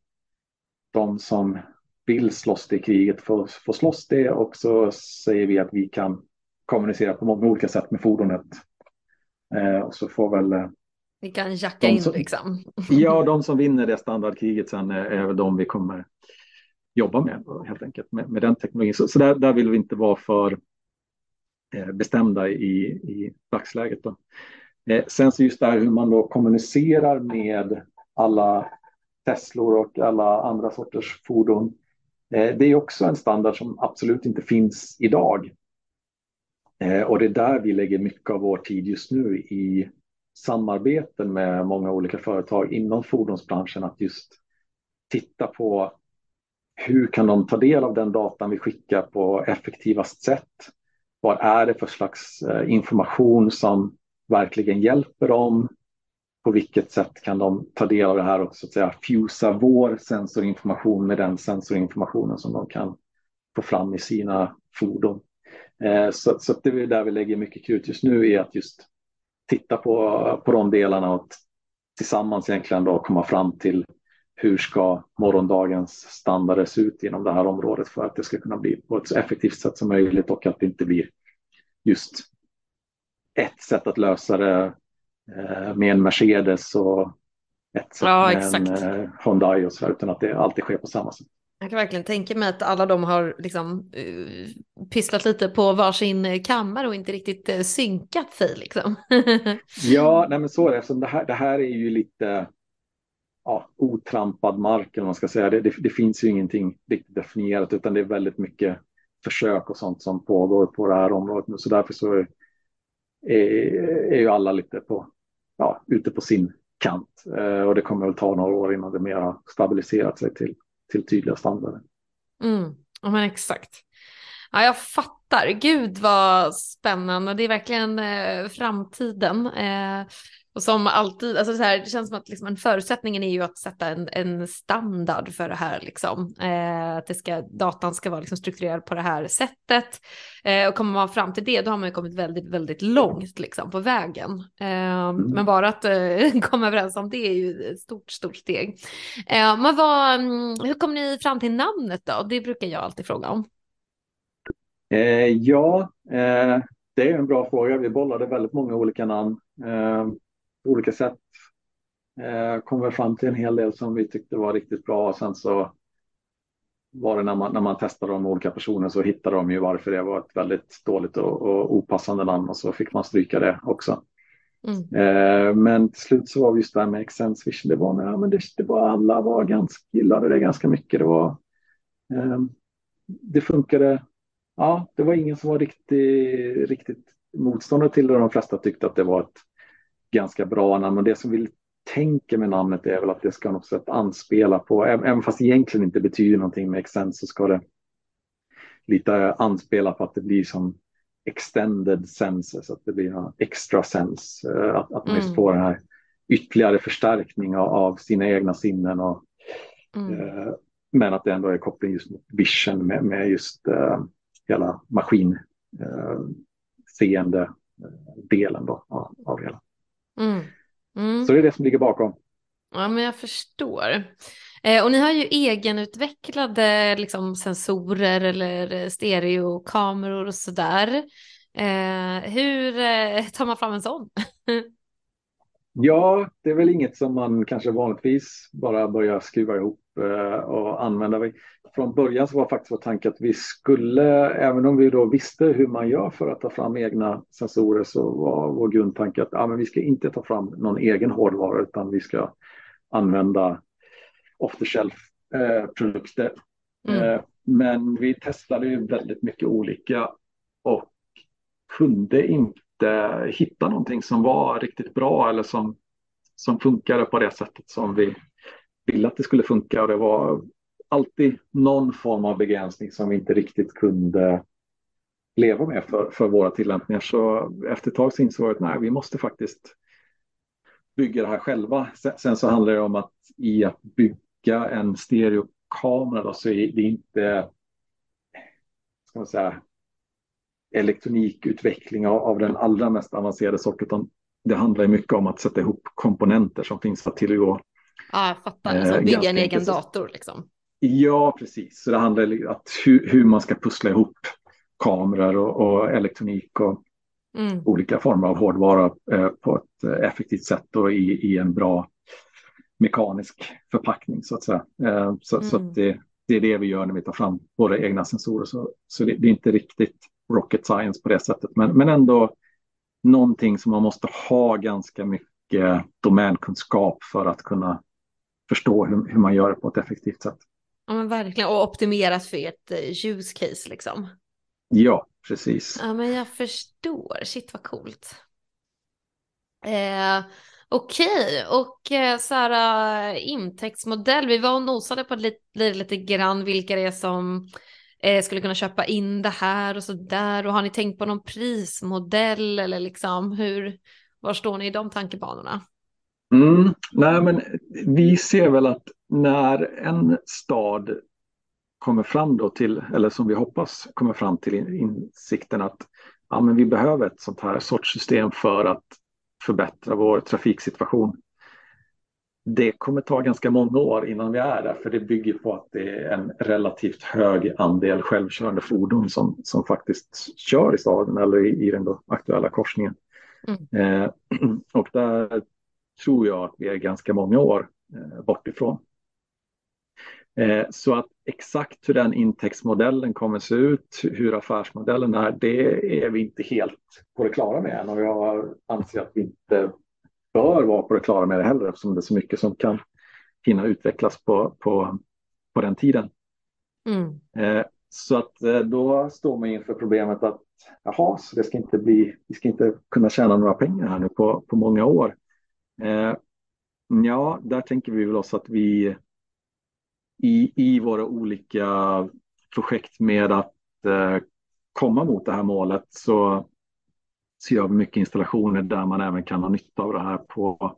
de som vill slåss det kriget får, får slåss det och så säger vi att vi kan kommunicera på många olika sätt med fordonet. Eh, och så får väl... Eh, vi kan jacka in som, liksom. (laughs) ja, (laughs) de som vinner det standardkriget sen är, är de vi kommer jobba med helt enkelt med, med den teknologin. Så, så där, där, vill vi inte vara för eh, bestämda i, i dagsläget. Då. Eh, sen så just det här hur man då kommunicerar med alla Teslor och alla andra sorters fordon. Eh, det är också en standard som absolut inte finns idag. Eh, och det är där vi lägger mycket av vår tid just nu i samarbeten med många olika företag inom fordonsbranschen att just titta på hur kan de ta del av den datan vi skickar på effektivast sätt? Vad är det för slags eh, information som verkligen hjälper dem? På vilket sätt kan de ta del av det här och så att säga fusa vår sensorinformation med den sensorinformationen som de kan få fram i sina fordon? Eh, så, så det är där vi lägger mycket krut just nu är att just titta på, på de delarna och tillsammans egentligen då komma fram till hur ska morgondagens standarder se ut inom det här området för att det ska kunna bli på ett så effektivt sätt som möjligt och att det inte blir just ett sätt att lösa det med en Mercedes och ett sätt ja, med en eh, Hyundai och så utan att det alltid sker på samma sätt. Jag kan verkligen tänka mig att alla de har liksom uh, pysslat lite på varsin kammare och inte riktigt uh, synkat sig liksom. (laughs) ja, nej men så är det. Eftersom det här, det här är ju lite ja, otrampad mark, eller man ska säga. Det, det, det, finns ju ingenting riktigt definierat, utan det är väldigt mycket försök och sånt som pågår på det här området nu. Så därför så är, är, är ju alla lite på, ja, ute på sin kant. Eh, och det kommer väl ta några år innan det mer har stabiliserat sig till, till tydliga standarder. Mm, ja, men exakt. Ja, jag fattar. Gud vad spännande. Det är verkligen eh, framtiden. Eh, och som alltid, alltså så här, det känns som att liksom en förutsättningen är ju att sätta en, en standard för det här. Liksom. Eh, att det ska, datan ska vara liksom strukturerad på det här sättet. Eh, och kommer man fram till det, då har man ju kommit väldigt, väldigt långt liksom, på vägen. Eh, mm. Men bara att eh, (laughs) komma överens om det är ju ett stort, stort steg. Men vad, mm, hur kom ni fram till namnet då? Det brukar jag alltid fråga om. Eh, ja, det är en bra fråga. Vi bollade väldigt många olika namn på olika sätt. Eh, kom väl fram till en hel del som vi tyckte var riktigt bra. Och sen så var det när man, när man testade de olika personer så hittade de ju varför det var ett väldigt dåligt och, och opassande namn och så fick man stryka det också. Mm. Eh, men till slut så var vi just det här med Excense Vision. Det var, nej, men det, det var alla var ganska, gillade det ganska mycket. Det var eh, det funkade. Ja, det var ingen som var riktigt, riktigt motståndare till det. De flesta tyckte att det var ett ganska bra namn. Och det som vi tänker med namnet är väl att det ska något sätt anspela på, även fast det egentligen inte betyder någonting med Extend så ska det lite anspela på att det blir som extended senses, att det blir extra sense, eh, att, att man mm. får den här ytterligare förstärkning av, av sina egna sinnen. Och, mm. eh, men att det ändå är koppling just mot vision med, med just eh, hela maskinseende eh, delen då, av, av hela. Mm. Mm. Så det är det som ligger bakom. Ja, men jag förstår. Eh, och ni har ju egenutvecklade liksom, sensorer eller stereokameror och sådär. Eh, hur eh, tar man fram en sån? (laughs) ja, det är väl inget som man kanske vanligtvis bara börjar skruva ihop eh, och använda från början så var faktiskt vår tanke att vi skulle, även om vi då visste hur man gör för att ta fram egna sensorer, så var vår grundtanke att ja, men vi ska inte ta fram någon egen hårdvara, utan vi ska använda off the shelf eh. Mm. Eh, men vi testade ju väldigt mycket olika och kunde inte hitta någonting som var riktigt bra eller som, som funkade på det sättet som vi ville att det skulle funka. Och det var alltid någon form av begränsning som vi inte riktigt kunde leva med för, för våra tillämpningar. Så efter ett tag så insåg jag att nej, vi måste faktiskt bygga det här själva. Sen, sen så handlar det om att i att bygga en stereokamera då, så är det inte ska man säga, elektronikutveckling av, av den allra mest avancerade sorten. Utan det handlar mycket om att sätta ihop komponenter som finns att tillgå. Ja, jag fattar. Alltså, bygga en egen dator liksom. Ja, precis. Så det handlar om att hur, hur man ska pussla ihop kameror och, och elektronik och mm. olika former av hårdvara eh, på ett eh, effektivt sätt och i, i, en bra mekanisk förpackning så att säga. Eh, så, mm. så att det, det, är det vi gör när vi tar fram våra egna sensorer. Så, så det, det, är inte riktigt rocket science på det sättet, men, men ändå någonting som man måste ha ganska mycket domänkunskap för att kunna förstå hur, hur man gör det på ett effektivt sätt. Ja men verkligen, och optimerat för ett eh, use case liksom. Ja, precis. Ja men jag förstår, shit vad coolt. Eh, Okej, okay. och eh, uh, intäktsmodell, vi var och nosade på lite, lite, lite grann vilka det är som eh, skulle kunna köpa in det här och så där och har ni tänkt på någon prismodell eller liksom hur, var står ni i de tankebanorna? Mm, nej men vi ser väl att när en stad kommer fram då till, eller som vi hoppas kommer fram till insikten att ja, men vi behöver ett sånt här sorts system för att förbättra vår trafiksituation. Det kommer ta ganska många år innan vi är där, för det bygger på att det är en relativt hög andel självkörande fordon som, som faktiskt kör i staden eller i, i den aktuella korsningen. Mm. Eh, (clears throat) och där tror jag att vi är ganska många år eh, bort ifrån. Eh, så att exakt hur den intäktsmodellen kommer se ut, hur affärsmodellen är, det är vi inte helt på det klara med än. Och jag anser att vi inte bör vara på det klara med det heller eftersom det är så mycket som kan hinna utvecklas på, på, på den tiden. Mm. Eh, så att eh, då står man inför problemet att jaha, så det ska inte bli, vi ska inte kunna tjäna några pengar här nu på, på många år. Ja, där tänker vi väl oss att vi i, i våra olika projekt med att eh, komma mot det här målet så ser jag mycket installationer där man även kan ha nytta av det här på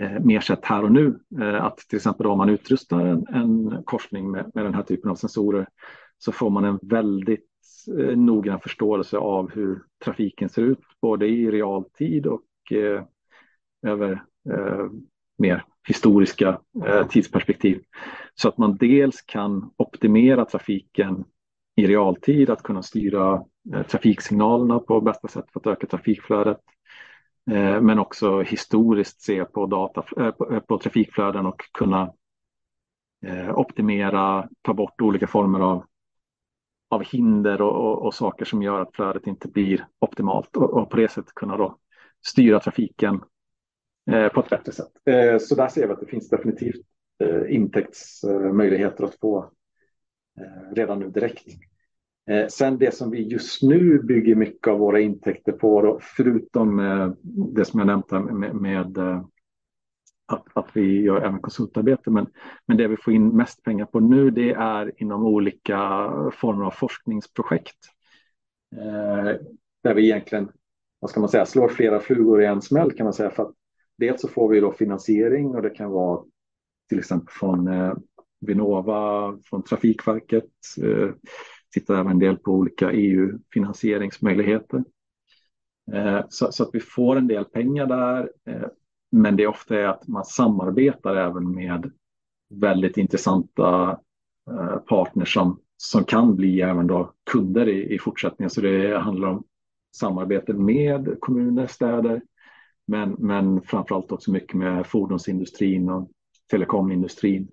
eh, mer sätt här och nu. Eh, att till exempel om man utrustar en, en korsning med, med, den här typen av sensorer så får man en väldigt eh, noggrann förståelse av hur trafiken ser ut, både i realtid och eh, över eh, mer historiska eh, tidsperspektiv. Så att man dels kan optimera trafiken i realtid, att kunna styra Eh, trafiksignalerna på bästa sätt för att öka trafikflödet. Eh, men också historiskt se på, data, eh, på, trafikflöden och kunna optimera, ta bort olika former av, av hinder och, och, och, saker som gör att flödet inte blir optimalt och, och på det sättet kunna då styra trafiken på ett bättre sätt. Så där ser vi att det finns definitivt intäktsmöjligheter att få redan nu direkt. Eh, sen det som vi just nu bygger mycket av våra intäkter på, då, förutom eh, det som jag nämnt med, med eh, att, att, vi gör även konsultarbete, men, men det vi får in mest pengar på nu det är inom olika former av forskningsprojekt. där vi egentligen, vad ska man säga, slår flera flugor i en smäll kan man säga, för att dels så får vi då finansiering och det kan vara till exempel från eh, Vinnova, från Trafikverket. Tittar även en del på olika EU-finansieringsmöjligheter. Eh, så, så, att vi får en del pengar där. Eh, men det är ofta att man samarbetar även med väldigt intressanta eh, partners som, som kan bli även då kunder i, i fortsättningen. Så det handlar om samarbete med kommuner, städer, men, men framförallt också mycket med fordonsindustrin och telekomindustrin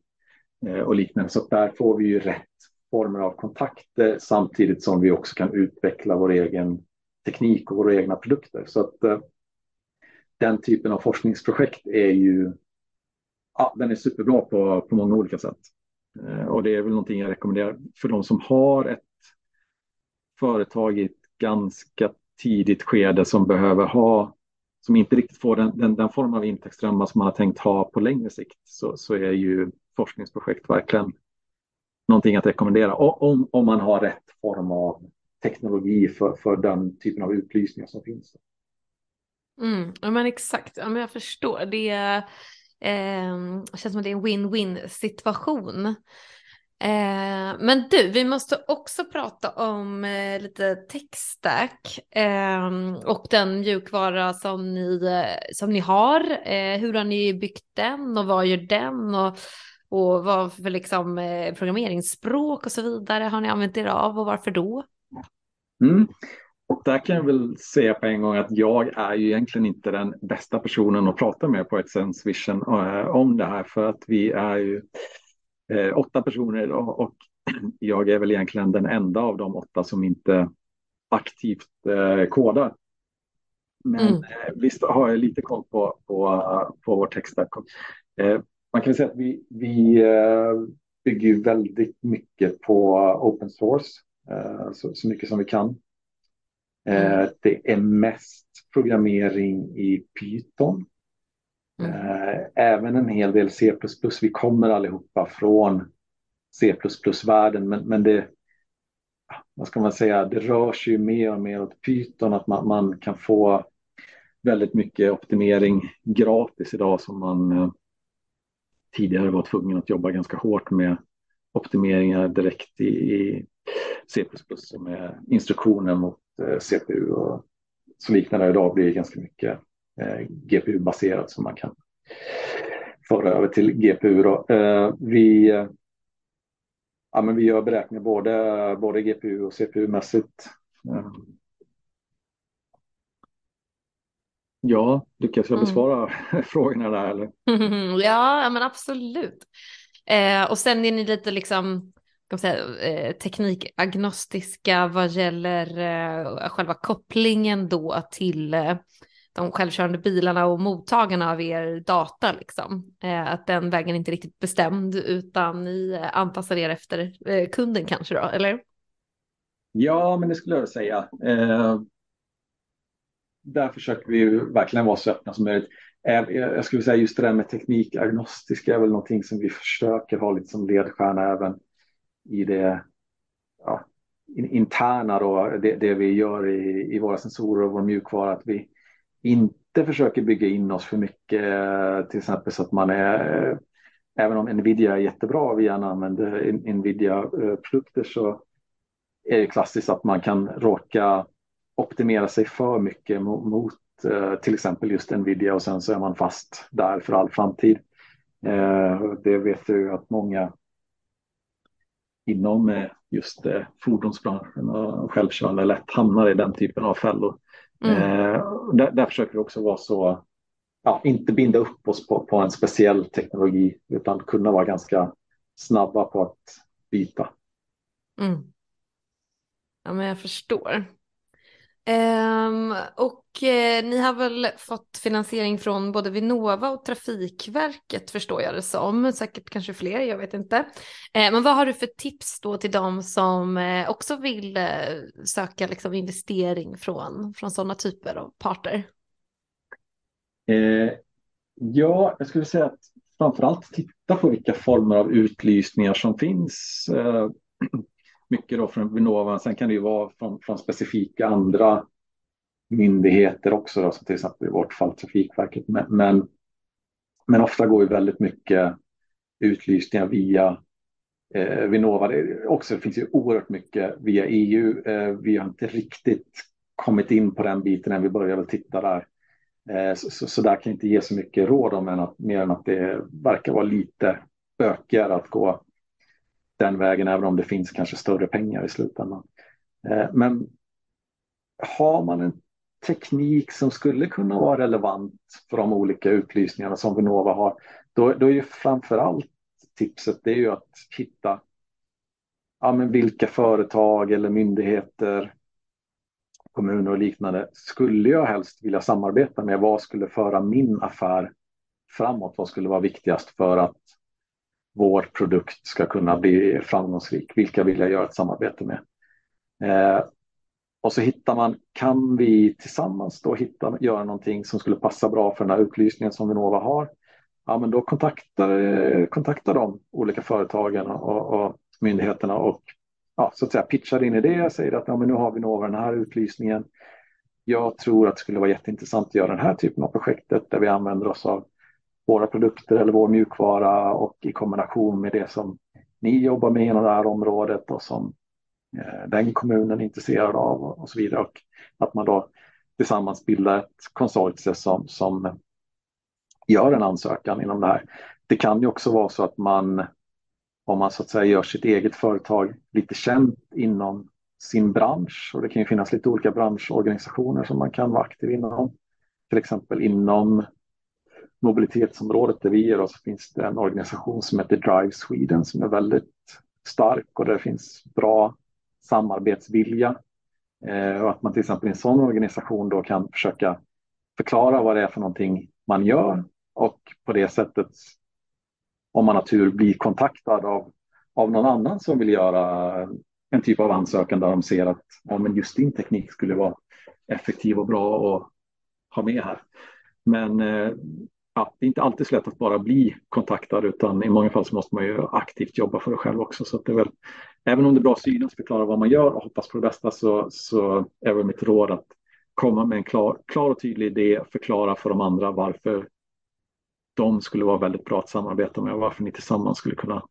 eh, och liknande. Så där får vi ju rätt former av kontakter samtidigt som vi också kan utveckla vår egen teknik och våra egna produkter. Så att eh, den typen av forskningsprojekt är ju ja, den är superbra på, på många olika sätt. Eh, och det är väl någonting jag rekommenderar för de som har ett företag i ett ganska tidigt skede som behöver ha som inte riktigt får den, den, den form av intäktsströmmar som man har tänkt ha på längre sikt så, så är ju forskningsprojekt verkligen någonting att rekommendera om, om man har rätt form av teknologi för, för den typen av utlysningar som finns. Mm, ja men exakt, ja, men jag förstår. Det eh, känns som att det är en win-win situation. Eh, men du, vi måste också prata om eh, lite techstack eh, och den mjukvara som ni, som ni har. Eh, hur har ni byggt den och vad gör den och, och vad för liksom, eh, programmeringsspråk och så vidare har ni använt er av och varför då? Mm. Och där kan jag väl säga på en gång att jag är ju egentligen inte den bästa personen att prata med på Excence Vision om det här för att vi är ju eh, åtta personer och, och, (clears throat) jag är väl egentligen den enda av de åtta som inte aktivt eh, kodar. Men mm. visst har jag lite koll på, på, på vår textstack. Man kan säga att vi, vi bygger väldigt mycket på open source, så, så mycket som vi kan. Mm. Det är mest programmering i Python. Mm. Även en hel del C++. Vi kommer allihopa från C++-världen, men, men det, vad ska man säga, det rör sig ju mer och mer åt Python, att man, man kan få väldigt mycket optimering gratis idag som man eh, tidigare var tvungen att jobba ganska hårt med optimeringar direkt i, i C++ med instruktioner mot eh, CPU och så liknande idag blir det ganska mycket eh, GPU-baserat som man kan föra över till GPU. Då. Eh, vi ja, men vi gör beräkningar både, både GPU och CPU-mässigt. Eh, Ja, lyckas jag mm. besvara mm. (laughs) frågorna där eller? (laughs) ja, men absolut. Eh, och sen är ni lite liksom kan säga, eh, teknikagnostiska vad gäller eh, själva kopplingen då till eh, de självkörande bilarna och mottagarna av er data liksom. Eh, att den vägen inte är riktigt bestämd utan ni eh, anpassar er efter kunden kanske då, eller? Ja, men det skulle jag säga. Där försöker vi verkligen vara så öppna som möjligt. Eh, jag skulle säga just det där med teknikagnostiska är väl någonting som vi försöker ha lite som ledstjärna även i det ja, interna då, det, det, vi gör i, i våra sensorer och vår mjukvara. Att vi, inte försöker bygga in oss för mycket, eh, till exempel så att man är, eh, även om Nvidia är jättebra, och vi gärna använder Nvidia-produkter så är det klassiskt att man kan råka optimera sig för mycket mot, mot eh, till exempel just Nvidia och sen så är man fast där för all framtid. Eh, det vet du att många inom eh, just fordonsbranschen och självkörande lätt hamnar i den typen av fällor. Mm. Där, där, försöker vi också vara så, ja, inte binda upp oss på, på en speciell teknologi utan kunna vara ganska snabba på att byta. Mm. Ja, men jag förstår. Um, och uh, ni har väl fått finansiering från både Vinnova och Trafikverket förstår jag det som. Säkert kanske fler, jag vet inte. Uh, men vad har du för tips då till dem som uh, också vill eh, söka liksom, investering från, från sådana typer av parter? ja, jag skulle säga att framförallt titta på vilka former av utlysningar som finns mycket då från Vinnova. Sen kan det ju vara från, från specifika andra myndigheter också, då, som till exempel i vårt fall Trafikverket. Men, men, ofta går ju väldigt mycket utlysningar via eh, Vinnova. Det, också, det finns ju oerhört mycket via EU. Eh, vi har inte riktigt kommit in på den biten än. Vi börjar väl titta där. Eh, så, så, så, där kan jag inte ge så mycket råd om än att, mer än att det verkar vara lite bökigare att gå den vägen, även om det finns kanske större pengar i slutändan. Eh, men har man en teknik som skulle kunna vara relevant för de olika utlysningarna som Vinnova har, då, då är ju framför allt tipset det är ju att hitta ja, men vilka företag eller myndigheter, kommuner och liknande skulle jag helst vilja samarbeta med? Vad skulle föra min affär framåt? Vad skulle vara viktigast för att vår produkt ska kunna bli framgångsrik. Vilka vill jag göra ett samarbete med? Eh, och så hittar man, kan vi tillsammans då hitta, göra någonting som skulle passa bra för den här utlysningen som Vinnova har? Ja, men då kontaktar, eh, kontaktar de olika företagen och, och myndigheterna och ja, så att säga pitchar in i det, säger att ja, men nu har Vinnova den här utlysningen. Jag tror att det skulle vara jätteintressant att göra den här typen av projektet där vi använder oss av våra produkter eller vår mjukvara och i kombination med det som ni jobbar med inom det här området och som eh, den kommunen är intresserad av och så vidare. Och att man då tillsammans bildar ett konsortium som, som gör en ansökan inom det här. Det kan ju också vara så att man, om man så att säga gör sitt eget företag lite känt inom sin bransch och det kan ju finnas lite olika branschorganisationer som man kan vara aktiv inom. Till exempel inom mobilitetsområdet där vi är så finns det en organisation som heter Drive Sweden som är väldigt stark och där finns bra samarbetsvilja. Eh, och att man till exempel i en sån organisation då kan försöka förklara vad det är för någonting man gör och på det sättet om man har tur blir kontaktad av, av någon annan som vill göra en typ av ansökan där de ser att ja, men just din teknik skulle vara effektiv och bra att ha med här. Men eh, ja, det är inte alltid så lätt att bara bli kontaktad utan i många fall så måste man ju aktivt jobba för det själv också. Så det är väl, även om det är bra synas, förklara vad man gör och hoppas på det bästa så, så är väl mitt råd att komma med en klar, klar och tydlig idé, förklara för de andra varför de skulle vara väldigt bra att samarbeta med och varför ni tillsammans skulle kunna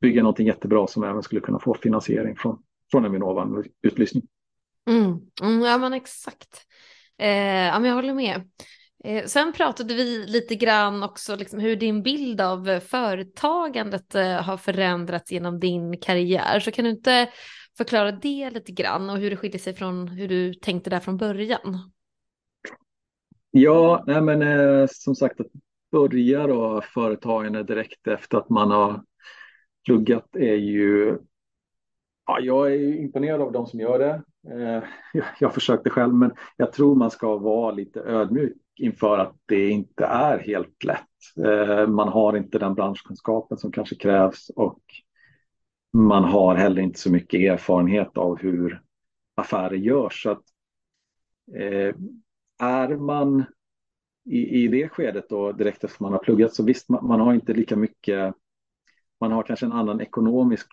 bygga någonting jättebra som även skulle kunna få finansiering från, från en Vinnova-utlysning. Mm. Mm, ja men exakt. Eh, ja, men jag håller med. Eh, sen pratade vi lite grann också liksom hur din bild av eh, företagandet eh, har förändrats genom din karriär. Så kan du inte förklara det lite grann och hur det skiljer sig från hur du tänkte där från början? Ja, nej men eh, som sagt att börja då företagande direkt efter att man har pluggat är ju Ja, jag är imponerad av de som gör det. Eh, (laughs) jag försökte själv, men jag tror man ska vara lite ödmjuk inför att det inte är helt lätt. Eh, man har inte den branschkunskapen som kanske krävs och man har heller inte så mycket erfarenhet av hur affärer görs. Så att, eh, är man i, i det skedet då direkt efter man har pluggat så visst, man, man har inte lika mycket, man har kanske en annan ekonomisk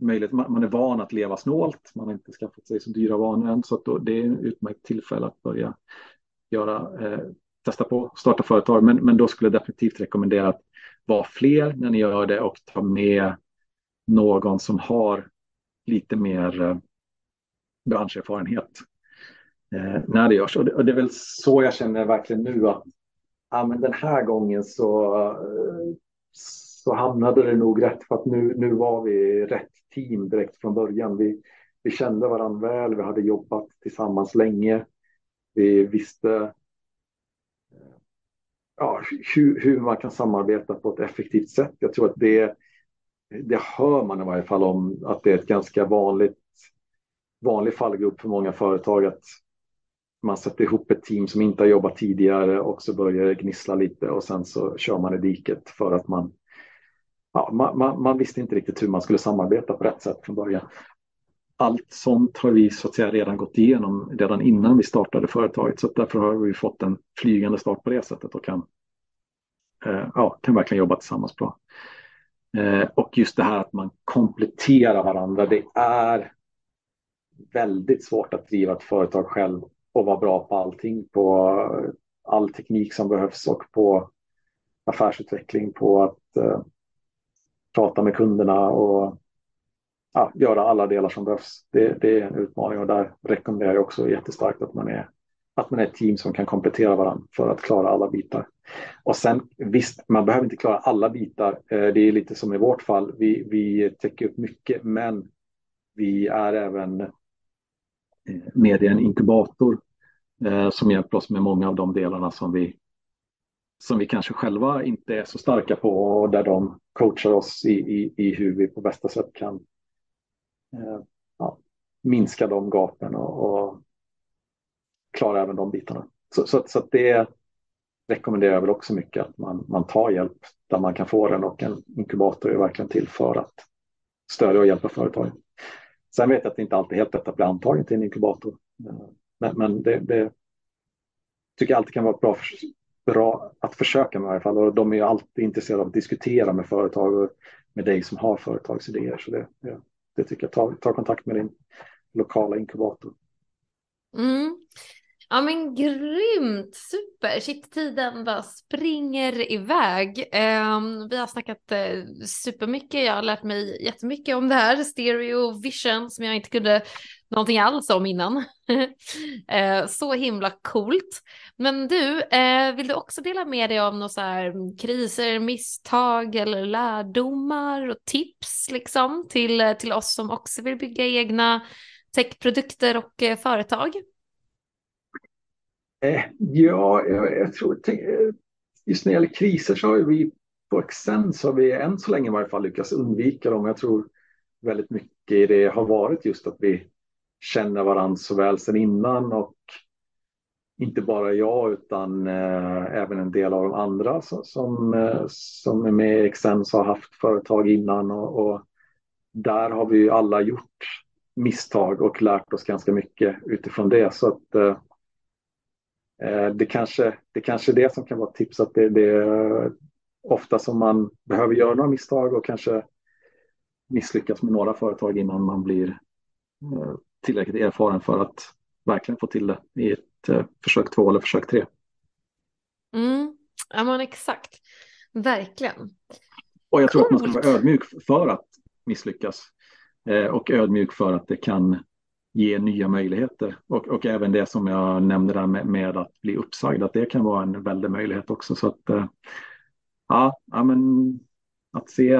möjlighet, man, man är van att leva snålt, man har inte skaffat sig så dyra vanor än, så då, det är ett utmärkt tillfälle att börja göra, eh, testa på att starta företag. Men, men då skulle jag definitivt rekommendera att vara fler när ni gör det och ta med någon som har lite mer eh, branscherfarenhet eh, när det görs. Och det, och det, är väl så jag känner verkligen nu att ja, men den här gången så, eh, så hamnade det nog rätt för att nu, nu var vi rätt team direkt från början. Vi, vi kände varandra väl, vi hade jobbat tillsammans länge. Vi visste ja, hur, hur man kan samarbeta på ett effektivt sätt. Jag tror att det, det hör man i varje fall om att det är ett ganska vanligt vanlig fallgrop för många företag att man sätter ihop ett team som inte har jobbat tidigare och så börjar det gnissla lite och sen så kör man i diket för att man, ja, man, man, man visste inte riktigt hur man skulle samarbeta på rätt sätt från början. Allt sånt har vi så att säga redan gått igenom redan innan vi startade företaget så därför har vi fått en flygande start på det sättet och kan, eh, ja, kan verkligen jobba tillsammans bra. Eh, och just det här att man kompletterar varandra. Det är väldigt svårt att driva ett företag själv och vara bra på allting. På all teknik som behövs och på affärsutveckling, på att eh, prata med kunderna och ja, göra alla delar som behövs. Det, det, är en utmaning och där rekommenderar jag också jättestarkt att man är att man är ett team som kan komplettera varandra för att klara alla bitar. Och sen visst, man behöver inte klara alla bitar. Eh, det är lite som i vårt fall. Vi, vi täcker upp mycket, men vi är även eh, med i en inkubator eh, som hjälper oss med många av de delarna som vi som vi kanske själva inte är så starka på och där de coachar oss i, i, i hur vi på bästa sätt kan Eh, ja, minska de gapen och, och klara även de bitarna. Så, så, så det rekommenderar jag väl också mycket att man, man tar hjälp där man kan få den och en inkubator är verkligen till för att stödja och hjälpa företagen. Sen vet jag att det inte alltid är helt lätt att bli antagen till en inkubator. Eh, men, men det, det tycker jag alltid kan vara bra, bra att försöka med i alla fall. Och de är ju alltid intresserade av att diskutera med företag och med dig som har företagsidéer. Så det, det, det tycker jag, ta, ta kontakt med din lokala inkubator. Mm. Ja men grymt, super. Shit, tiden bara springer iväg. Um, vi har snackat uh, supermycket, jag har lärt mig jättemycket om det här, stereo vision som jag inte kunde någonting alls om innan. uh, (laughs) så himla coolt. Men du, uh, vill du också dela med dig av några så här mm, kriser, misstag eller lärdomar och tips liksom till, till oss som också vill bygga egna techprodukter och företag? Eh, ja, jag, jag tror eh, just när det gäller kriser så har vi på Accent så har vi än så länge i varje fall lyckats undvika dem. Jag tror väldigt mycket i det har varit just att vi känner varandra så väl sedan innan och inte bara jag utan eh, även en del av de andra som, som, eh, som är med i Exens har haft företag innan och, och, där har vi alla gjort misstag och lärt oss ganska mycket utifrån det. Så att eh det kanske det kanske är det som kan vara ett tips att det, det är ofta som man behöver göra några misstag och kanske misslyckas med några företag innan man blir eh, tillräckligt erfaren för att verkligen få till det i ett eh, försök två eller försök tre. Mm. Ja men exakt, verkligen. Och jag tror Coolt. att man ska vara ödmjuk för att misslyckas eh, och ödmjuk för att det kan ge nya möjligheter. Och, och även det som jag nämnde där med, med, att bli uppsagd, att det kan vara en väldig möjlighet också. Så att eh, ja, ja men att se,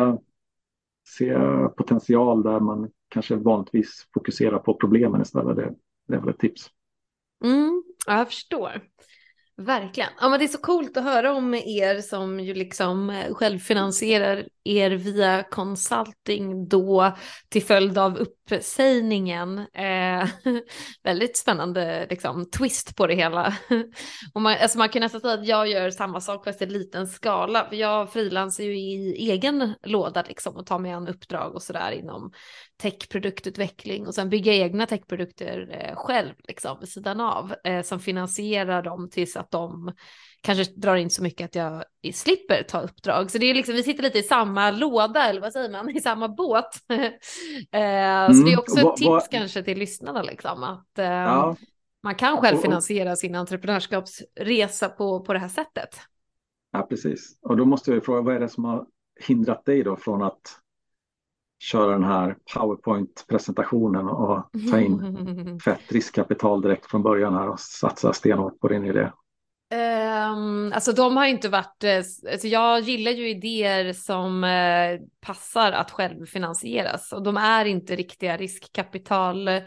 se potential där man kanske vanligtvis fokuserar på problemen istället, det, det är väl ett tips. Mm, jag förstår. Verkligen. Ja, men det är så coolt att höra om er som ju liksom eh, självfinansierar er via consulting då till följd av uppsägningen. Eh, (laughs) väldigt spännande liksom, twist på det hela. (laughs) och man, alltså man kan nästan säga att jag gör samma sak fast i liten skala. För jag frilansar ju i egen låda liksom, och tar mig an uppdrag och sådär inom techproduktutveckling och sen bygga egna techprodukter eh, själv liksom, vid sidan av eh, som finansierar dem tills att de kanske drar in så mycket att jag slipper ta uppdrag. Så det är liksom, vi sitter lite i samma låda, eller vad säger man, (laughs) i samma båt. (laughs) eh, så det är mm. också ett tips kanske till lyssnarna, liksom, att eh, ja. man kan självfinansiera sin entreprenörskapsresa på, på det här sättet. Ja, precis. Och då måste jag fråga, vad är det som har hindrat dig då från att köra den här PowerPoint-presentationen och ta in (laughs) fett riskkapital direkt från början här och satsa stenhårt på din idé? Um, alltså de har inte varit, eh, alltså jag gillar ju idéer som uh, passar att självfinansieras och de är inte riktiga riskkapital uh,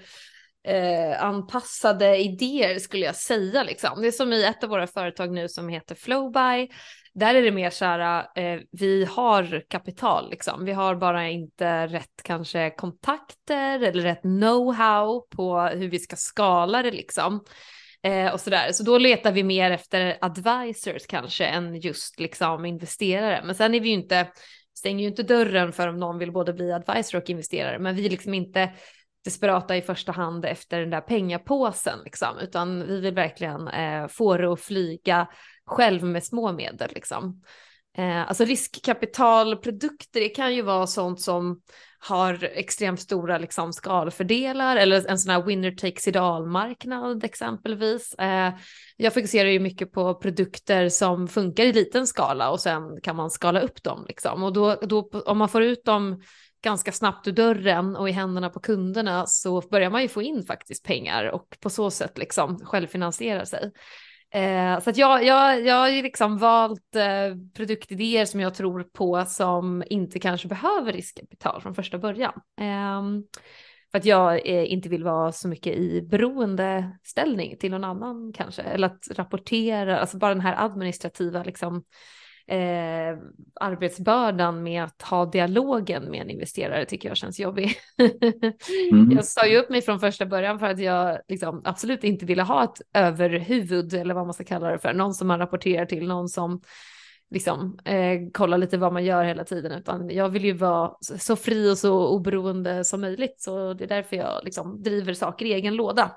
anpassade idéer skulle jag säga liksom. Det är som i ett av våra företag nu som heter Flowby. Där är det mer så här, uh, vi har kapital liksom. Vi har bara inte rätt kanske kontakter eller rätt know-how på hur vi ska skala det liksom. Eh, och sådär. Så då letar vi mer efter advisors kanske än just liksom investerare. Men sen är vi ju inte, stänger ju inte dörren för om någon vill både bli advisor och investerare, men vi är liksom inte desperata i första hand efter den där pengapåsen liksom, utan vi vill verkligen eh, få det att flyga själv med små medel liksom. Eh, alltså riskkapitalprodukter, det kan ju vara sånt som har extremt stora liksom, skalfördelar eller en sån här winner takes it all-marknad exempelvis. Eh, jag fokuserar ju mycket på produkter som funkar i liten skala och sen kan man skala upp dem liksom. Och då, då om man får ut dem ganska snabbt ur dörren och i händerna på kunderna så börjar man ju få in faktiskt pengar och på så sätt liksom självfinansiera sig. Eh, så att jag, jag, jag har ju liksom valt eh, produktidéer som jag tror på som inte kanske behöver riskkapital från första början. Eh, för att jag eh, inte vill vara så mycket i beroendeställning till någon annan kanske. Eller att rapportera, alltså bara den här administrativa liksom, eh, arbetsbördan med att ha dialogen med en investerare tycker jag känns jobbig. mm. Jag sa ju upp mig från första början för att jag liksom absolut inte ville ha ett överhuvud eller vad man ska kalla det för, någon som man rapporterar till, någon som liksom eh, kollar lite vad man gör hela tiden, utan jag vill ju vara så fri och så oberoende som möjligt, så det är därför jag liksom driver saker i egen låda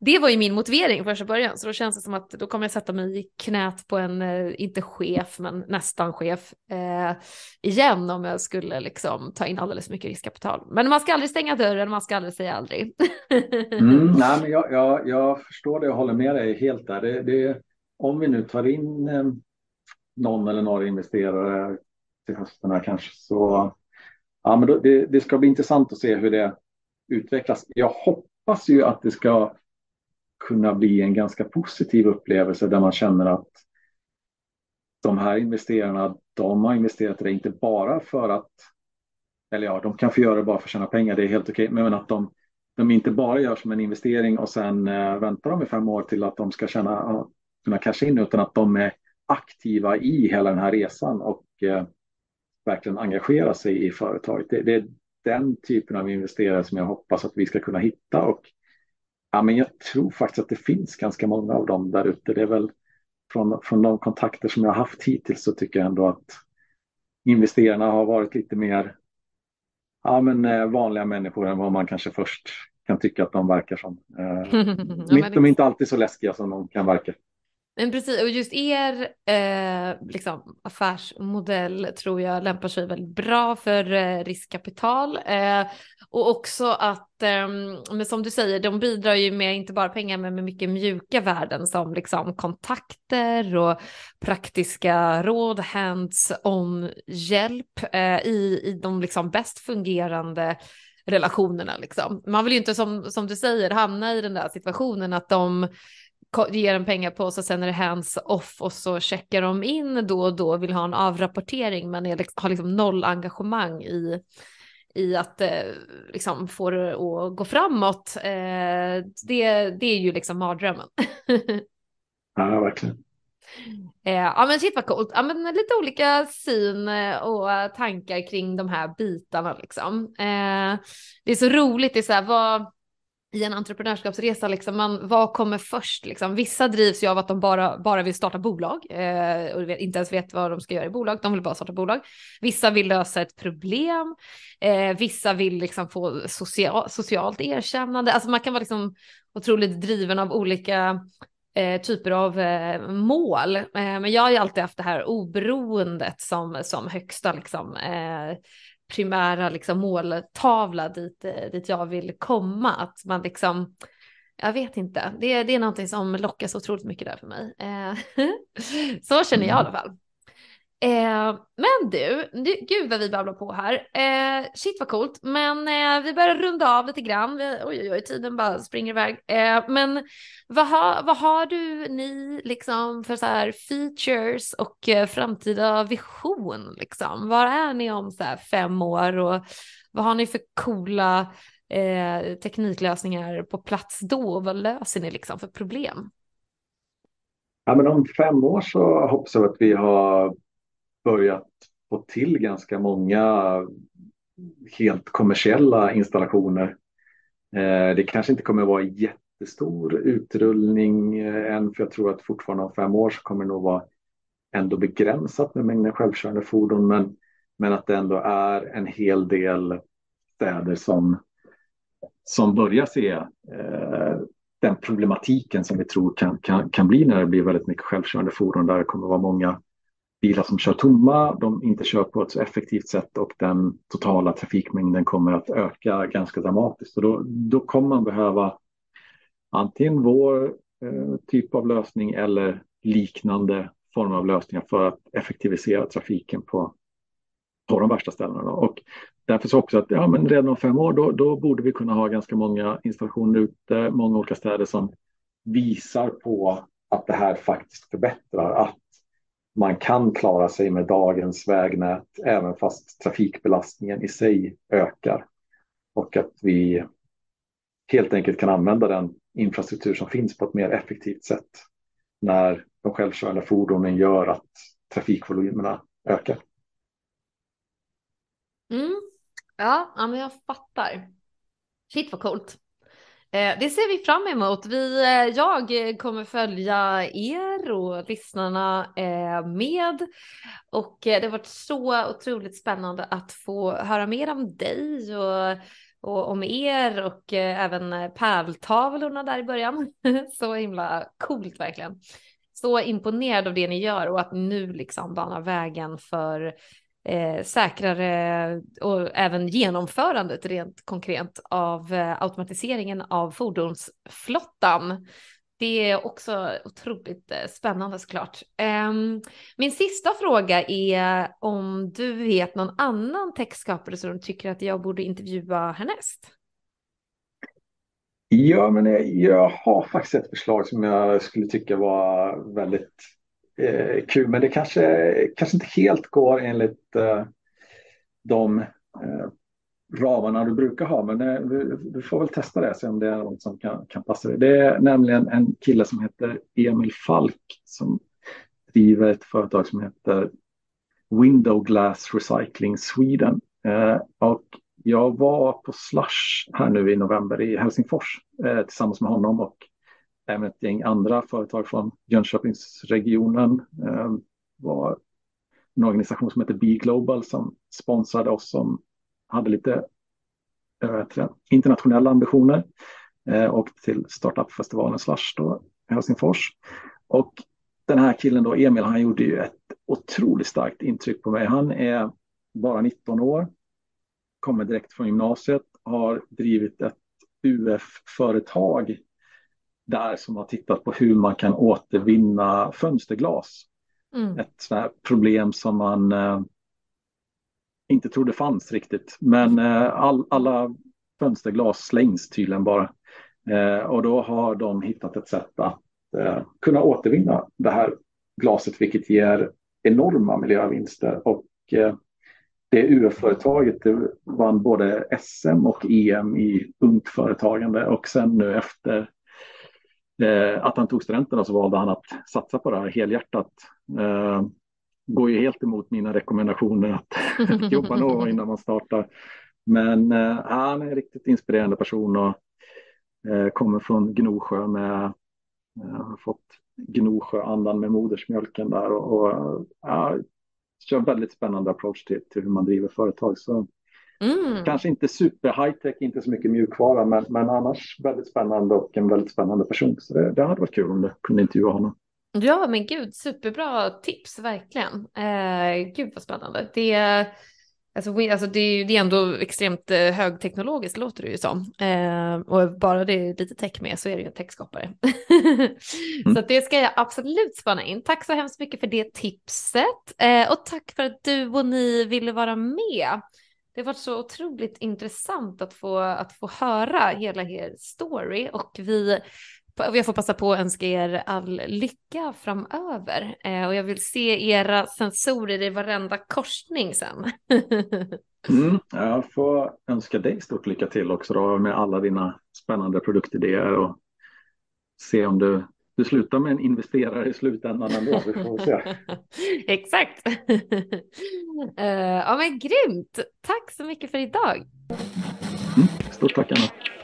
det var ju min motivering första början, så då känns det som att då kommer jag sätta mig i knät på en, eh, inte chef, men nästan chef eh, igen om jag skulle liksom ta in alldeles mycket riskkapital. Men man ska aldrig stänga dörren, man ska aldrig säga aldrig. (laughs) mm, nej, men jag, jag, jag, förstår det och håller med dig helt där. Det, det, om vi nu tar in eh, någon eller några investerare till hösten här kanske så ja, men då, det, det ska bli intressant att se hur det utvecklas. Jag hoppas ju att det ska kunna bli en ganska positiv upplevelse där man känner att de här investerarna, de har investerat i det inte bara för att, eller ja, de kan få göra det bara för att tjäna pengar, det är helt okej, men att de, de inte bara gör som en investering och sen eh, väntar de i fem år till att de ska tjäna, kunna casha in, utan att de är aktiva i hela den här resan och eh, verkligen engagera sig i företaget. Det, det, är den typen av investerare som jag hoppas att vi ska kunna hitta och Ja, men jag tror faktiskt att det finns ganska många av dem där ute. Det är väl från, från de kontakter som jag har haft hittills så tycker jag ändå att investerarna har varit lite mer ja, men, eh, vanliga människor än vad man kanske först kan tycka att de verkar som. Eh, (laughs) ja, de är inte alltid så läskiga som de kan verka. Men precis, och just er eh, liksom, affärsmodell tror jag lämpar sig väldigt bra för eh, riskkapital. Eh, och också att, eh, men som du säger, de bidrar ju med inte bara pengar men med mycket mjuka värden som liksom kontakter och praktiska råd, hands-on hjälp eh, i, i de liksom bäst fungerande relationerna. Liksom. Man vill ju inte som, som du säger hamna i den där situationen att de ger en pengapåse och sen är det hands off och så checkar de in då och då vill ha en avrapportering men är, liksom, har liksom noll engagemang i, i att eh, liksom få det att gå framåt. Eh, det, det är ju liksom mardrömmen. (laughs) ja, verkligen. Eh, ja men shit vad coolt. Ja, men lite olika syn eh, och tankar kring de här bitarna liksom. Eh, det är så roligt, det är så här, vad, i en entreprenörskapsresa, liksom, man, vad kommer först? Liksom? Vissa drivs ju av att de bara, bara vill starta bolag eh, och inte ens vet vad de ska göra i bolag, de vill bara starta bolag. Vissa vill lösa ett problem, eh, vissa vill liksom få social, socialt erkännande. Alltså man kan vara liksom otroligt driven av olika eh, typer av eh, mål. Eh, men jag har ju alltid haft det här oberoendet som, som högsta liksom, eh, primära liksom, måltavla dit, eh, dit jag vill komma. Att man liksom, jag vet inte, det, det är någonting som lockar så otroligt mycket där för mig. Eh, (laughs) så känner jag i alla fall. Eh, men du, du, gud vad vi babblar på här. Eh, shit vad coolt, men eh, vi börjar runda av lite grann. Vi, oj, oj, oj, tiden bara springer iväg. Eh, men vad har, vad har du ni liksom för så här features och eh, framtida vision liksom? Var är ni om så här fem år och vad har ni för coola eh, tekniklösningar på plats då? Vad löser ni liksom för problem? Ja, men om fem år så hoppas jag att vi har börjat få till ganska många helt kommersiella installationer. Eh, det kanske inte kommer att vara jättestor utrullning eh, än, för jag tror att fortfarande om fem år så kommer det nog vara ändå begränsat med mängden självkörande fordon, men, men att det ändå är en hel del städer som, som börjar se eh, den problematiken som vi tror kan, kan, kan bli när det blir väldigt mycket självkörande fordon, där det kommer vara många bilar som kör tomma, de inte kör på ett så effektivt sätt och den totala trafikmängden kommer att öka ganska dramatiskt. Och då, då kommer man behöva antingen vår eh, typ av lösning eller liknande former av lösningar för att effektivisera trafiken på, på de värsta ställena. Då. Och därför så också att ja, men redan om fem år då, då borde vi kunna ha ganska många installationer ute, många olika städer som visar på att det här faktiskt förbättrar, att man kan klara sig med dagens vägnät även fast trafikbelastningen i sig ökar. Och att vi helt enkelt kan använda den infrastruktur som finns på ett mer effektivt sätt när de självkörande fordonen gör att trafikvolymerna ökar. Mm. Ja, ja, men jag fattar. Shit vad coolt. Eh, det ser vi fram emot. Vi, eh, jag kommer följa er och lyssnarna eh, med. Och eh, det har varit så otroligt spännande att få höra mer om dig och, och om er och eh, även pärltavlorna där i början. (laughs) Så himla coolt verkligen. Så imponerad av det ni gör och att nu liksom banar vägen för eh, säkrare och även genomförandet rent konkret av eh, automatiseringen av fordonsflottan. Det är också otroligt eh, spännande såklart. Ehm, min sista fråga är om du vet någon annan textskapare som du tycker att jag borde intervjua härnäst? Ja, men jag, jag har faktiskt ett förslag som jag skulle tycka var väldigt eh, kul. Men det kanske, kanske inte helt går enligt eh, de eh, ramarna du brukar ha. Men eh, du får väl testa det, se om det är något som kan, kan passa dig. Det är nämligen en kille som heter Emil Falk som driver ett företag som heter Window Glass Recycling Sweden. Eh, och jag var på Slush här nu i november i Helsingfors eh, tillsammans med honom och även ett gäng andra företag från Jönköpingsregionen. Eh, var en organisation som heter B Global som sponsrade oss som hade lite äh, internationella ambitioner eh, och till startupfestivalen Slush då, i Helsingfors. Och den här killen då, Emil, han gjorde ju ett otroligt starkt intryck på mig. Han är bara 19 år, kommer direkt från gymnasiet, har drivit ett UF-företag där som har tittat på hur man kan återvinna fönsterglas. Mm. Ett problem som man eh, inte trodde fanns riktigt. Men eh, all, alla fönsterglas slängs tydligen bara. Eh, och då har de hittat ett sätt att eh, kunna återvinna det här glaset, vilket ger enorma miljövinster. Och det UF-företaget vann både SM och EM i ungt företagande och sen nu efter att han tog studenten så valde han att satsa på det här helhjärtat. Går ju helt emot mina rekommendationer att (laughs) jobba några innan man startar. Men eh, han är en riktigt inspirerande person och eh, kommer från Gnosjö med eh, har fått Gnosjö-andan med modersmjölken där och, och ja, kör väldigt spännande approach till, till hur man driver företag. Så mm. Kanske inte super high tech, inte så mycket mjukvara, men, men annars väldigt spännande och en väldigt spännande person. Så det, det hade varit kul om du kunde intervjua honom. Ja, men gud, superbra tips, verkligen. Eh, gud vad spännande. Det, alltså, alltså det, det är ändå extremt eh, högteknologiskt låter det ju som. Eh, och bara det är lite tech med så är det ju en techskapare. (laughs) mm. Så det ska jag absolut spana in. Tack så hemskt mycket för det tipset. Eh, och tack för att du och ni ville vara med. Det har varit så otroligt intressant att få, att få höra hela er story och vi jag får passa på att önska er all lycka framöver eh, och jag vill se era sensorer i varenda korsning sen. (laughs) mm, jag får önska dig stort lycka till också då med alla dina spännande produktidéer och se om du, du slutar med en investerare i slutändan ändå. Vi får se. (laughs) Exakt. uh, (laughs) ja men grymt. Tack så mycket för idag. Mm, stort tack Anna.